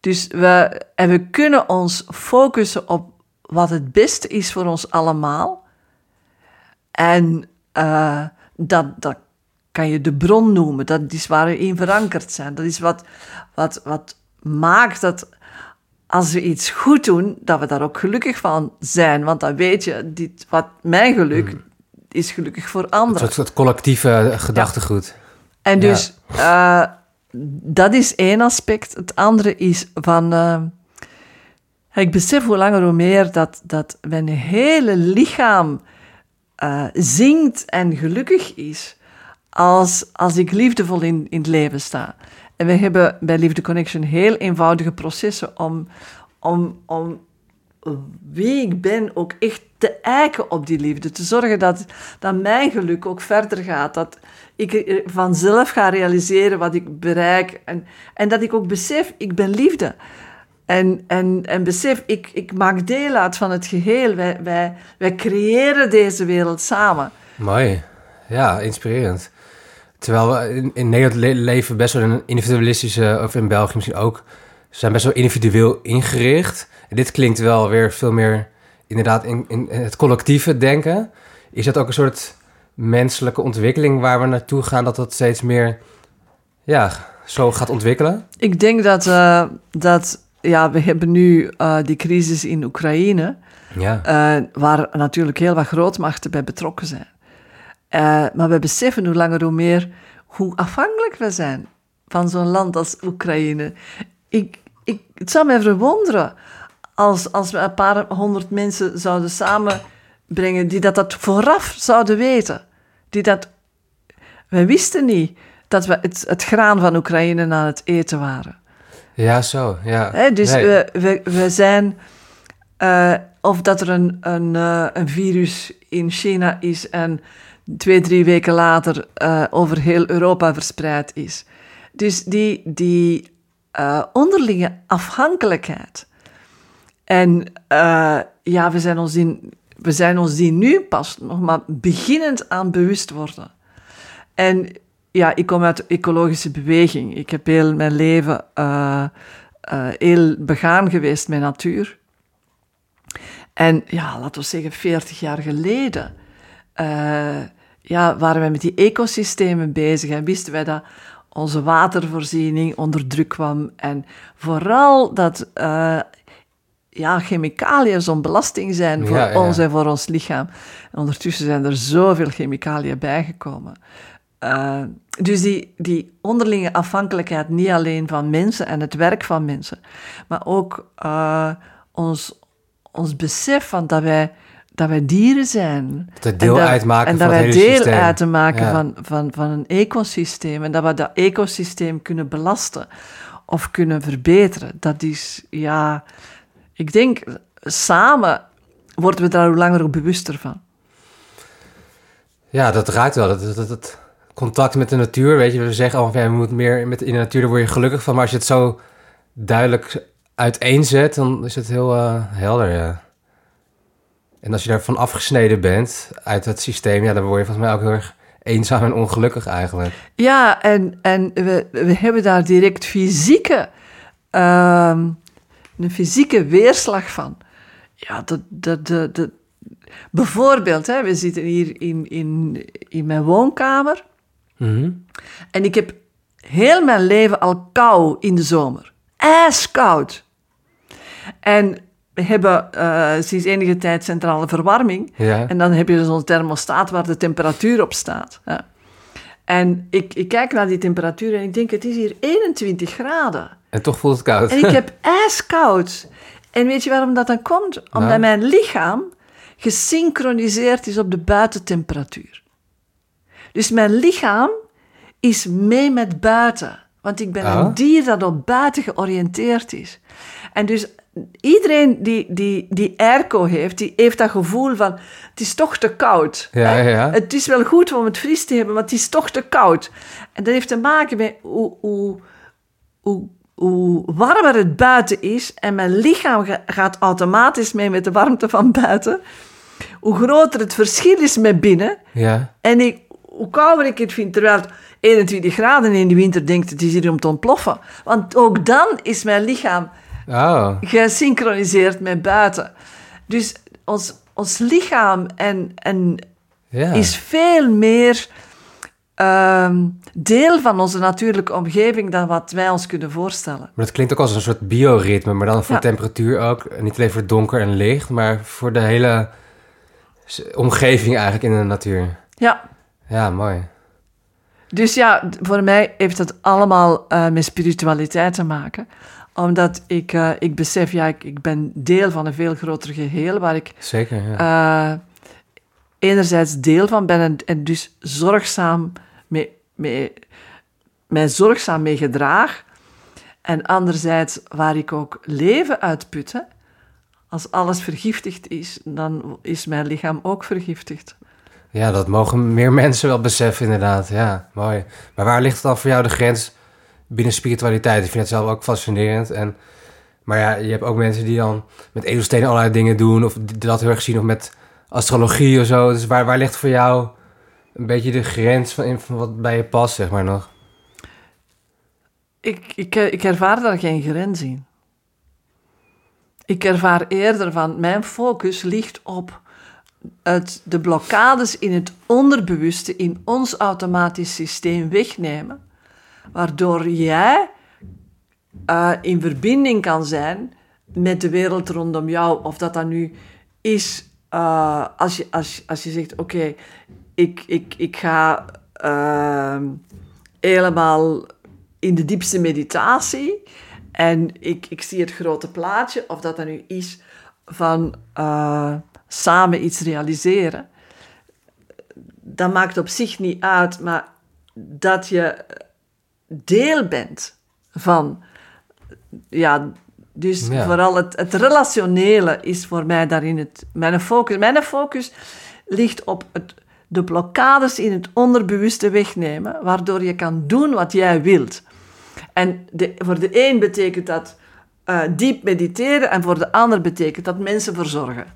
Dus we, en we kunnen ons focussen op wat het beste is voor ons allemaal. En uh, dat, dat kan je de bron noemen. Dat is waar we in verankerd zijn. Dat is wat, wat, wat maakt dat als we iets goed doen, dat we daar ook gelukkig van zijn. Want dan weet je, dit, wat mijn geluk is gelukkig voor anderen. soort, soort collectieve gedachtegoed. En dus uh, dat is één aspect. Het andere is van. Uh, ik besef hoe langer hoe meer dat, dat mijn hele lichaam uh, zingt en gelukkig is als, als ik liefdevol in, in het leven sta. En we hebben bij Liefde Connection heel eenvoudige processen om, om, om wie ik ben ook echt te eiken op die liefde. Te zorgen dat, dat mijn geluk ook verder gaat. Dat ik vanzelf ga realiseren wat ik bereik. En, en dat ik ook besef, ik ben liefde. En, en, en besef, ik, ik maak deel uit van het geheel. Wij, wij, wij creëren deze wereld samen. Mooi. Ja, inspirerend. Terwijl we in, in Nederland le leven best wel een individualistische, of in België misschien ook, zijn best wel individueel ingericht. En dit klinkt wel weer veel meer inderdaad in, in het collectieve denken. Is dat ook een soort menselijke ontwikkeling waar we naartoe gaan, dat dat steeds meer ja, zo gaat ontwikkelen? Ik denk dat, uh, dat ja, we hebben nu uh, die crisis in Oekraïne, ja. uh, waar natuurlijk heel wat grootmachten bij betrokken zijn. Maar we beseffen hoe langer hoe meer hoe afhankelijk we zijn van zo'n land als Oekraïne. Ik, ik, het zou mij verwonderen als, als we een paar honderd mensen zouden samenbrengen die dat, dat vooraf zouden weten. Die dat... We wisten niet dat we het, het graan van Oekraïne aan het eten waren. Ja, zo, ja. He, dus nee. we, we, we zijn... Uh, of dat er een, een, uh, een virus in China is en twee, drie weken later uh, over heel Europa verspreid is. Dus die, die onderlinge afhankelijkheid... En uh, ja, we zijn, ons die, we zijn ons die nu pas nog maar beginnend aan bewust worden. En ja, ik kom uit de ecologische beweging. Ik heb heel mijn leven uh, uh, heel begaan geweest met natuur. En ja, laten we zeggen 40 jaar geleden eh, ja, waren wij met die ecosystemen bezig en wisten wij dat onze watervoorziening onder druk kwam en vooral dat uh, ja, chemicaliën zo'n belasting zijn voor Ja, ja. ons en voor ons lichaam. En ondertussen zijn er zoveel chemicaliën bijgekomen. Eh, dus die, die onderlinge afhankelijkheid, niet alleen van mensen en het werk van mensen, maar ook eh, ons, ons besef van dat wij, dat wij dieren zijn. Dat deel en dat, uitmaken en van dat het wij hele deel systeem. uit te maken Ja. van, van, van een ecosysteem en dat we dat ecosysteem kunnen belasten of kunnen verbeteren. Dat is, ja, ik denk, samen worden we daar hoe langer ook bewuster van. Ja, dat raakt wel. Dat, dat, contact met de natuur, weet je, we zeggen al je moet meer met, in de natuur, daar word je gelukkig van. Maar als je het zo duidelijk uiteenzet, dan is het heel eh, helder, ja. En als je daarvan afgesneden bent uit het systeem, ja, dan word je volgens mij ook heel erg eenzaam en ongelukkig eigenlijk. Ja, en, en we, we hebben daar direct fysieke, ehm, een fysieke weerslag van. Ja, dat, dat, dat, dat- bijvoorbeeld, hè, we zitten hier in, in, in mijn woonkamer Mhm. en ik heb heel mijn leven al kou in de zomer. Ijskoud. En hebben eh, sinds enige tijd centrale verwarming. Ja. En dan heb je zo'n thermostaat waar de temperatuur op staat. Ja. En ik, ik kijk naar die temperatuur en ik denk, het is hier 21 graden. En toch voelt het koud. En ik heb <laughs> ijskoud. En weet je waarom dat dan komt? Omdat Nou? mijn lichaam gesynchroniseerd is op de buitentemperatuur. Dus mijn lichaam is mee met buiten. Want ik ben Oh. een dier dat op buiten georiënteerd is. En dus iedereen die, die, die airco heeft, die heeft dat gevoel van... Het is toch te koud. Ja, ja. Het is wel goed om het fris te hebben, maar het is toch te koud. En dat heeft te maken met hoe, hoe, hoe, hoe warmer het buiten is en mijn lichaam ga- gaat automatisch mee met de warmte van buiten, hoe groter het verschil is met binnen Ja. en ik, hoe kouder ik het vind, terwijl het 21 graden in de winter denkt, het is hier om te ontploffen. Want ook dan is mijn lichaam Oh. gesynchroniseerd met buiten. Dus ons, ons lichaam en, en is veel meer ehm, deel van onze natuurlijke omgeving dan wat wij ons kunnen voorstellen. Maar dat klinkt ook als een soort bioritme, maar dan voor Ja. temperatuur ook. Niet alleen voor donker en licht, maar voor de hele omgeving eigenlijk in de natuur. Ja, Ja, mooi. dus ja, voor mij heeft het allemaal eh, met spiritualiteit te maken. Omdat ik, eh, ik besef, ja, ik, ik ben deel van een veel groter geheel waar ik Zeker, ja. eh, enerzijds deel van ben en, en dus zorgzaam mee, mee, mij zorgzaam mee gedraag. En anderzijds waar ik ook leven uitput. hè. Als alles vergiftigd is, dan is mijn lichaam ook vergiftigd. Ja, dat mogen meer <laughs> mensen wel beseffen, inderdaad. Ja, mooi. Maar waar ligt dan voor jou de grens binnen spiritualiteit? Ik vind het zelf ook fascinerend. En, maar ja, je hebt ook mensen die dan met edelstenen allerlei dingen doen... of dat heel erg zien, of met astrologie of zo. Dus waar, waar ligt voor jou een beetje de grens van, van wat bij je past, zeg maar nog? Ik, ik, ik ervaar daar geen grens in. Ik ervaar eerder van mijn focus ligt op het, de blokkades in het onderbewuste, in ons automatisch systeem wegnemen, waardoor jij eh, in verbinding kan zijn met de wereld rondom jou. Of dat dan nu is eh, als, je, als, als je zegt: Oké, ik, ik, ik ga ehm, helemaal in de diepste meditatie en ik, ik zie het grote plaatje, of dat dan nu is van eh, samen iets realiseren. Dat maakt op zich niet uit, maar dat je deel bent van, ja, dus Ja. vooral het, het relationele is voor mij daarin het, mijn focus. Mijn focus ligt op het, de blokkades in het onderbewuste wegnemen, waardoor je kan doen wat jij wilt. En de, voor de een betekent dat eh, diep mediteren en voor de ander betekent dat mensen verzorgen.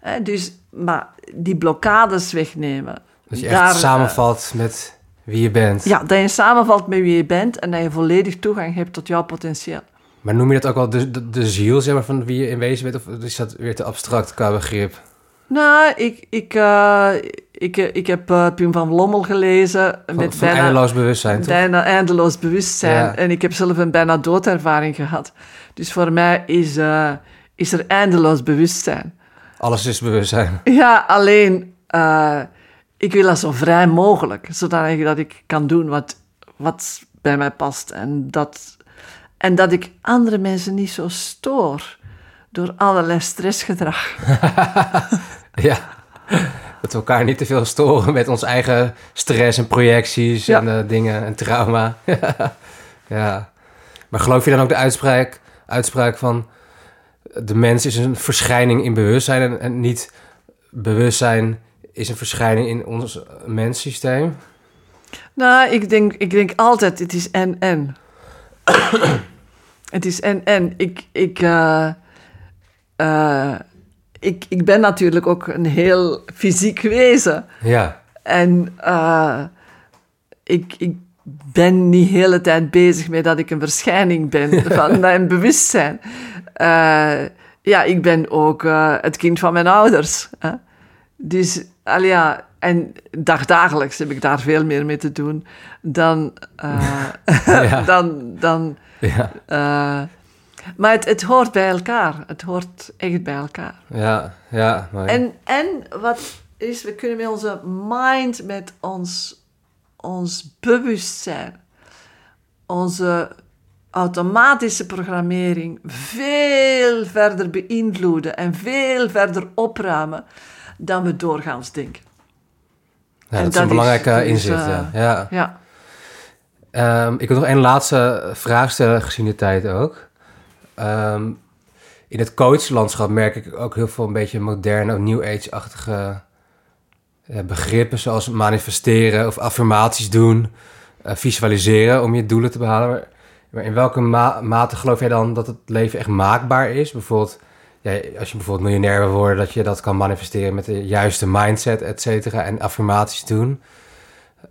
Hè, dus, maar die blokkades wegnemen. Dat je echt daar, eh, samenvalt met wie je bent. ja, dat je samenvalt met wie je bent en dat je volledig toegang hebt tot jouw potentieel. Maar noem je dat ook wel de, de, de ziel, zeg maar, van wie je in wezen bent? Of is dat weer te abstract qua begrip? Nou, ik, ik, eh, ik, eh, ik heb uh, Pim van Lommel gelezen. Van, met van eindeloos bewustzijn, toch? bijna eindeloos bewustzijn. Ja. En ik heb zelf een bijna doodervaring gehad. Dus voor mij is, eh, is er eindeloos bewustzijn. Alles is bewustzijn. Ja, alleen eh, ik wil dat zo vrij mogelijk. Zodat dat ik kan doen wat, wat bij mij past. En dat, en dat ik andere mensen niet zo stoor door allerlei stressgedrag. <laughs> Ja. Dat we elkaar niet te veel storen met ons eigen stress en projecties Ja. en eh, dingen en trauma. <laughs> ja. Maar geloof je dan ook de uitspraak, uitspraak van... de mens is een verschijning in bewustzijn... en, en niet bewustzijn is een verschijning in ons menssysteem? Nou, ik denk, ik denk altijd, het is en-en. het is en-en. Ik, ik, eh, eh, ik, ik ben natuurlijk ook een heel fysiek wezen. Ja. En eh, ik, ik ben niet de hele tijd bezig met dat ik een verschijning ben <laughs> van mijn bewustzijn. Ja, ik ben ook het kind van mijn ouders. Hè? Dus, al ja, en dagdagelijks heb ik daar veel meer mee te doen dan... <laughs> eh, Ja. dan, dan Ja. eh, maar het, het hoort bij elkaar. Het hoort echt bij elkaar. Ja. Ja. mooi. En, en wat is, we kunnen met onze mind, met ons, ons bewustzijn, onze automatische programmering veel verder beïnvloeden en veel verder opruimen dan we doorgaans denken. Ja, en dat is een is belangrijke inzicht, eh, ja. ja. Ja. Ehm, ik wil nog één laatste vraag stellen, gezien de tijd ook. Ehm, in het coachlandschap merk ik ook heel veel een beetje moderne, new age-achtige ja, begrippen, zoals manifesteren of affirmaties doen, eh, visualiseren om je doelen te behalen. Maar, maar in welke ma- mate geloof jij dan dat het leven echt maakbaar is? Bijvoorbeeld, ja, als je bijvoorbeeld miljonair wil worden, dat je dat kan manifesteren met de juiste mindset, et cetera, en affirmaties doen.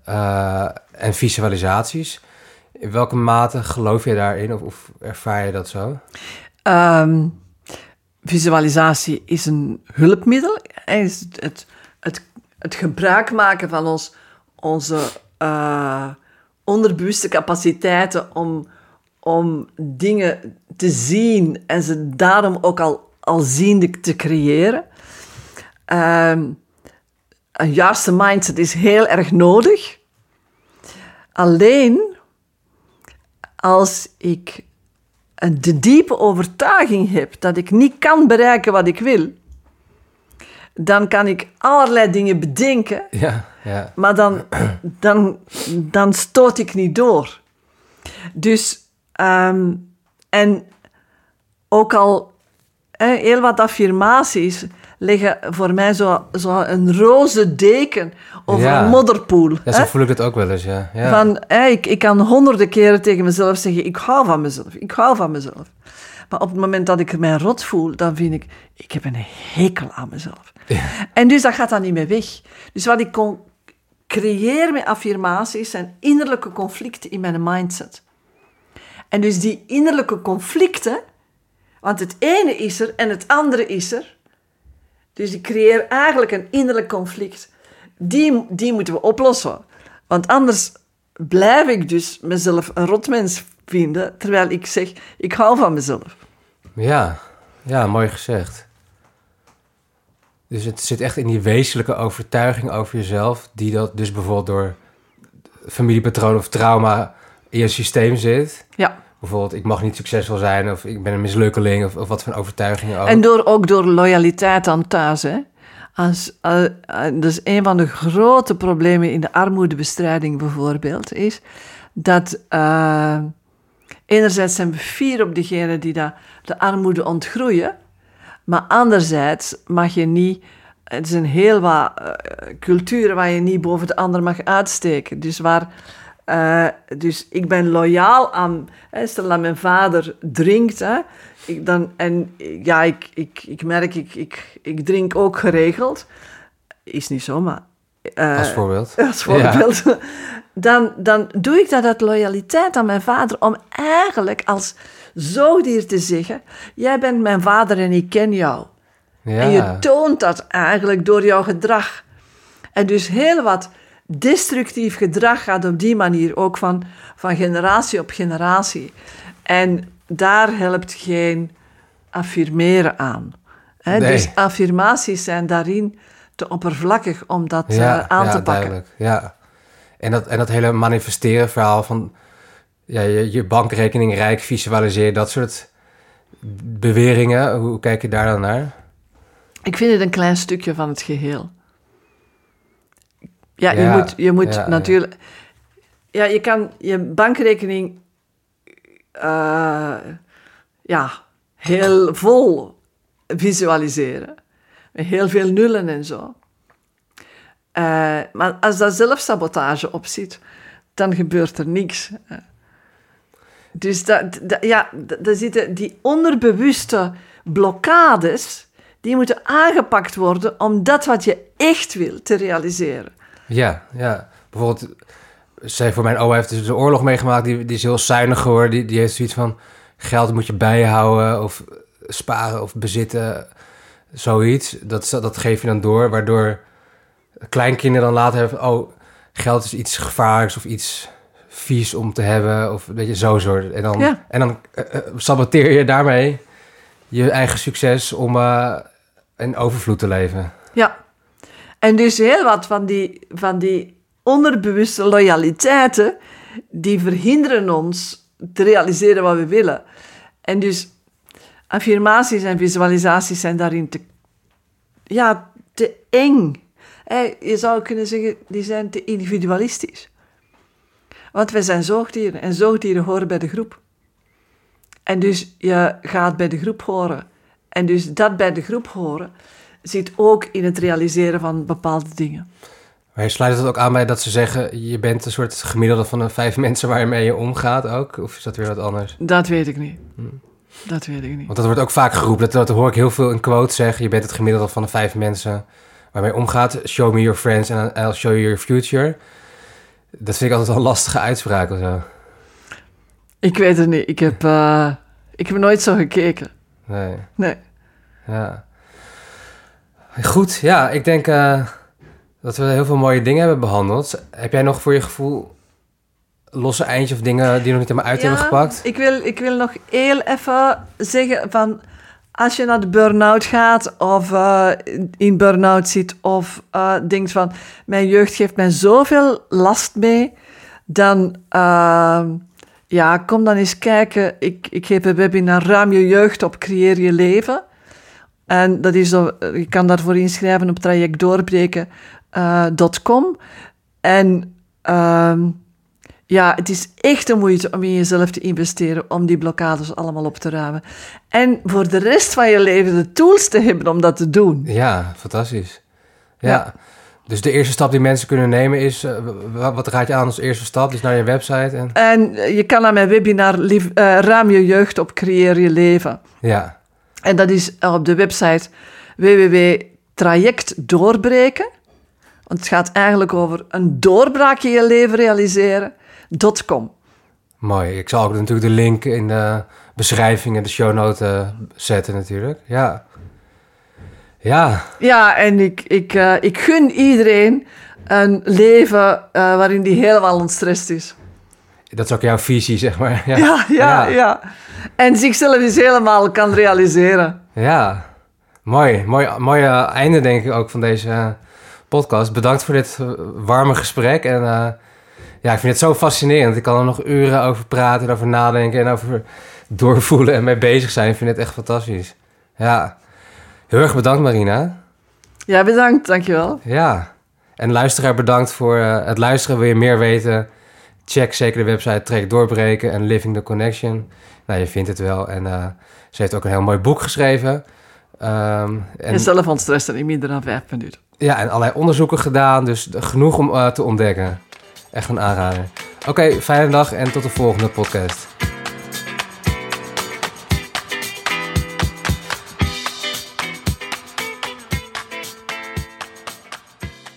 Eh, en visualisaties. In welke mate geloof je daarin of, of ervaar je dat zo? Ehm, visualisatie is een hulpmiddel. is het, het, het, gebruik maken van ons, onze eh, onderbewuste capaciteiten om, om dingen te zien en ze daarom ook al, al ziende te creëren. Ehm, een juiste mindset is heel erg nodig. Alleen als ik een- de diepe overtuiging heb dat ik niet kan bereiken wat ik wil, dan kan ik allerlei dingen bedenken, Ja, ja, maar dan, dan, dan stoot ik niet door. Dus, ehm, en ook al heel wat affirmaties leggen voor mij zo, zo een roze deken over Ja. een modderpoel. ja zo hè. voel ik het ook wel eens, ja. ja. Van, hè, ik, ik kan honderden keren tegen mezelf zeggen, ik hou van mezelf, ik hou van mezelf. Maar op het moment dat ik mij rot voel, dan vind ik, ik heb een hekel aan mezelf. En dus dat gaat dan niet meer weg. Dus wat ik kon creëren met affirmaties zijn innerlijke conflicten in mijn mindset. En dus die innerlijke conflicten, want het ene is er en het andere is er. Dus ik creëer eigenlijk een innerlijk conflict. Die, die moeten we oplossen. Want anders blijf ik dus mezelf een rotmens vinden, terwijl ik zeg, ik hou van mezelf. ja, ja, mooi gezegd. Dus het zit echt in die wezenlijke overtuiging over jezelf, die dat dus bijvoorbeeld door familiepatroon of trauma in je systeem zit. Ja. Bijvoorbeeld, ik mag niet succesvol zijn, of ik ben een mislukkeling, of, of wat voor overtuigingen ook. En door, ook door loyaliteit aan thuis. Hè. Als, eh, eh, dus een van de grote problemen in de armoedebestrijding bijvoorbeeld is dat eh, enerzijds zijn we fier op degenen die dat, de armoede ontgroeien, maar anderzijds mag je niet. Het zijn heel wat culturen waar je niet boven de ander mag uitsteken. Dus waar. Eh, dus ik ben loyaal aan. Hè, stel dat mijn vader drinkt. Hè, ik dan, en ja, ik, ik, ik merk, ik, ik, ik drink ook geregeld. Is niet zo, maar eh, Als voorbeeld. <laughs> als voorbeeld, <laughs> dan, dan doe ik dat uit loyaliteit aan mijn vader om eigenlijk als zoogdier te zeggen: Jij bent mijn vader en ik ken jou. Ja. En je toont dat eigenlijk door jouw gedrag. En dus heel wat destructief gedrag gaat op die manier ook van, van generatie op generatie. En daar helpt geen affirmeren aan. Hè? Nee. Dus affirmaties zijn daarin te oppervlakkig om dat eh, aan ja, te pakken. Duidelijk. Ja. En dat, en dat hele manifesteren verhaal van ja, je, je bankrekening rijk visualiseer, dat soort beweringen. Hoe kijk je daar dan naar? Ik vind het een klein stukje van het geheel. Ja, je moet, je moet ja, natuurlijk... Ja. je kan je bankrekening... eh, ja, heel vol visualiseren. Met heel veel nullen en zo. Eh, maar als daar zelfsabotage op zit, dan gebeurt er niks. Dus dat, dat- ja, d- er zitten die onderbewuste blokkades, die moeten aangepakt worden om dat wat je echt wil te realiseren. Ja, ja. Bijvoorbeeld, zij voor mijn oma heeft dus de oorlog meegemaakt. Die, die is heel zuinig geworden. Die, die heeft zoiets van, geld moet je bijhouden of sparen of bezitten. Zoiets. Dat, dat geef je dan door, waardoor kleinkinderen dan later hebben... Oh, geld is iets gevaarlijks of iets vies om te hebben. Of weet je, zo soort. En dan, Ja. en dan eh, eh, saboteer je daarmee je eigen succes om eh in overvloed te leven. Ja. En dus heel wat van die, van die onderbewuste loyaliteiten, die verhinderen ons te realiseren wat we willen. En dus affirmaties en visualisaties zijn daarin te, ja, te eng. Je zou kunnen zeggen, die zijn te individualistisch. Want wij zijn zoogdieren en zoogdieren horen bij de groep. En dus je gaat bij de groep horen. En dus dat bij de groep horen zit ook in het realiseren van bepaalde dingen. Maar je sluit het ook aan bij dat ze zeggen... je bent een soort gemiddelde van de vijf <laughs> mensen waarmee je omgaat ook? Of is dat weer wat anders? Dat weet ik niet. Dat weet ik niet. Want dat wordt ook vaak geroepen. Dat, dat hoor ik heel veel in quotes zeggen. Je bent het gemiddelde van de vijf mensen waarmee je omgaat. Show me your friends and I'll show you your future. Dat vind ik altijd wel een lastige uitspraak of zo. Ik weet het niet. Ik heb, eh, ik heb nooit zo gekeken. Nee, Nee. ja. Goed, ja, ik denk eh, dat we heel veel mooie dingen hebben behandeld. Heb jij nog voor je gevoel losse eindjes of dingen die nog niet helemaal uit hebben gepakt? Ik wil, ik wil nog heel even zeggen van... Als je naar de burn-out gaat of eh, in burn-out zit of eh, denkt van... Mijn jeugd geeft mij zoveel last mee, dan... ja, kom dan eens kijken. Ik, ik geef een webinar Ruim je jeugd op, creëer je leven. En dat is, zo- je kan daarvoor inschrijven op trajectdoorbreken.com. en ehm, ja, het is echt de moeite om in jezelf te investeren om die blokkades allemaal op te ruimen. En voor de rest van je leven de tools te hebben om dat te doen. Ja, fantastisch. Ja. Ja. Dus de eerste stap die mensen kunnen nemen is... eh, wa- wat raad je aan als eerste stap? Dus naar je website en... En je kan aan mijn webinar lief, eh, Ruim je jeugd op, creëer je leven. Ja, En dat is op de website www.trajectdoorbreken. Want het gaat eigenlijk over een doorbraak in je leven realiseren. .com. mooi. Ik zal ook natuurlijk de link in de beschrijving en de show notes zetten natuurlijk. Ja. Ja, Ja, en ik, ik, eh, ik gun iedereen een leven eh, waarin die helemaal ontstrest is. Dat is ook jouw visie, zeg maar. Ja, <laughs> Ja, ja, ja. En zichzelf eens helemaal kan realiseren. Ja. Mooi. Mooi, mooi eh, einde denk ik ook van deze eh, podcast. Bedankt voor dit eh, warme gesprek. En ja, ik vind het zo fascinerend. Ik kan er nog uren over praten en over nadenken en over <laughs> doorvoelen en mee bezig zijn. Ik vind het echt fantastisch. Ja. Heel erg bedankt, Marina. Ja, bedankt. Dankjewel. Ja. En luisteraar, bedankt voor het luisteren. Wil je meer weten? Check zeker de website Trek Doorbreken en Living the Connection. Nou, je vindt het wel. En eh, ze heeft ook een heel mooi boek geschreven. En, En zelf ontstressen in minder dan vijf minuten. ja, en allerlei onderzoeken gedaan. Dus genoeg om eh, te ontdekken. Echt een aanrader. Oké, fijne dag en tot de volgende podcast.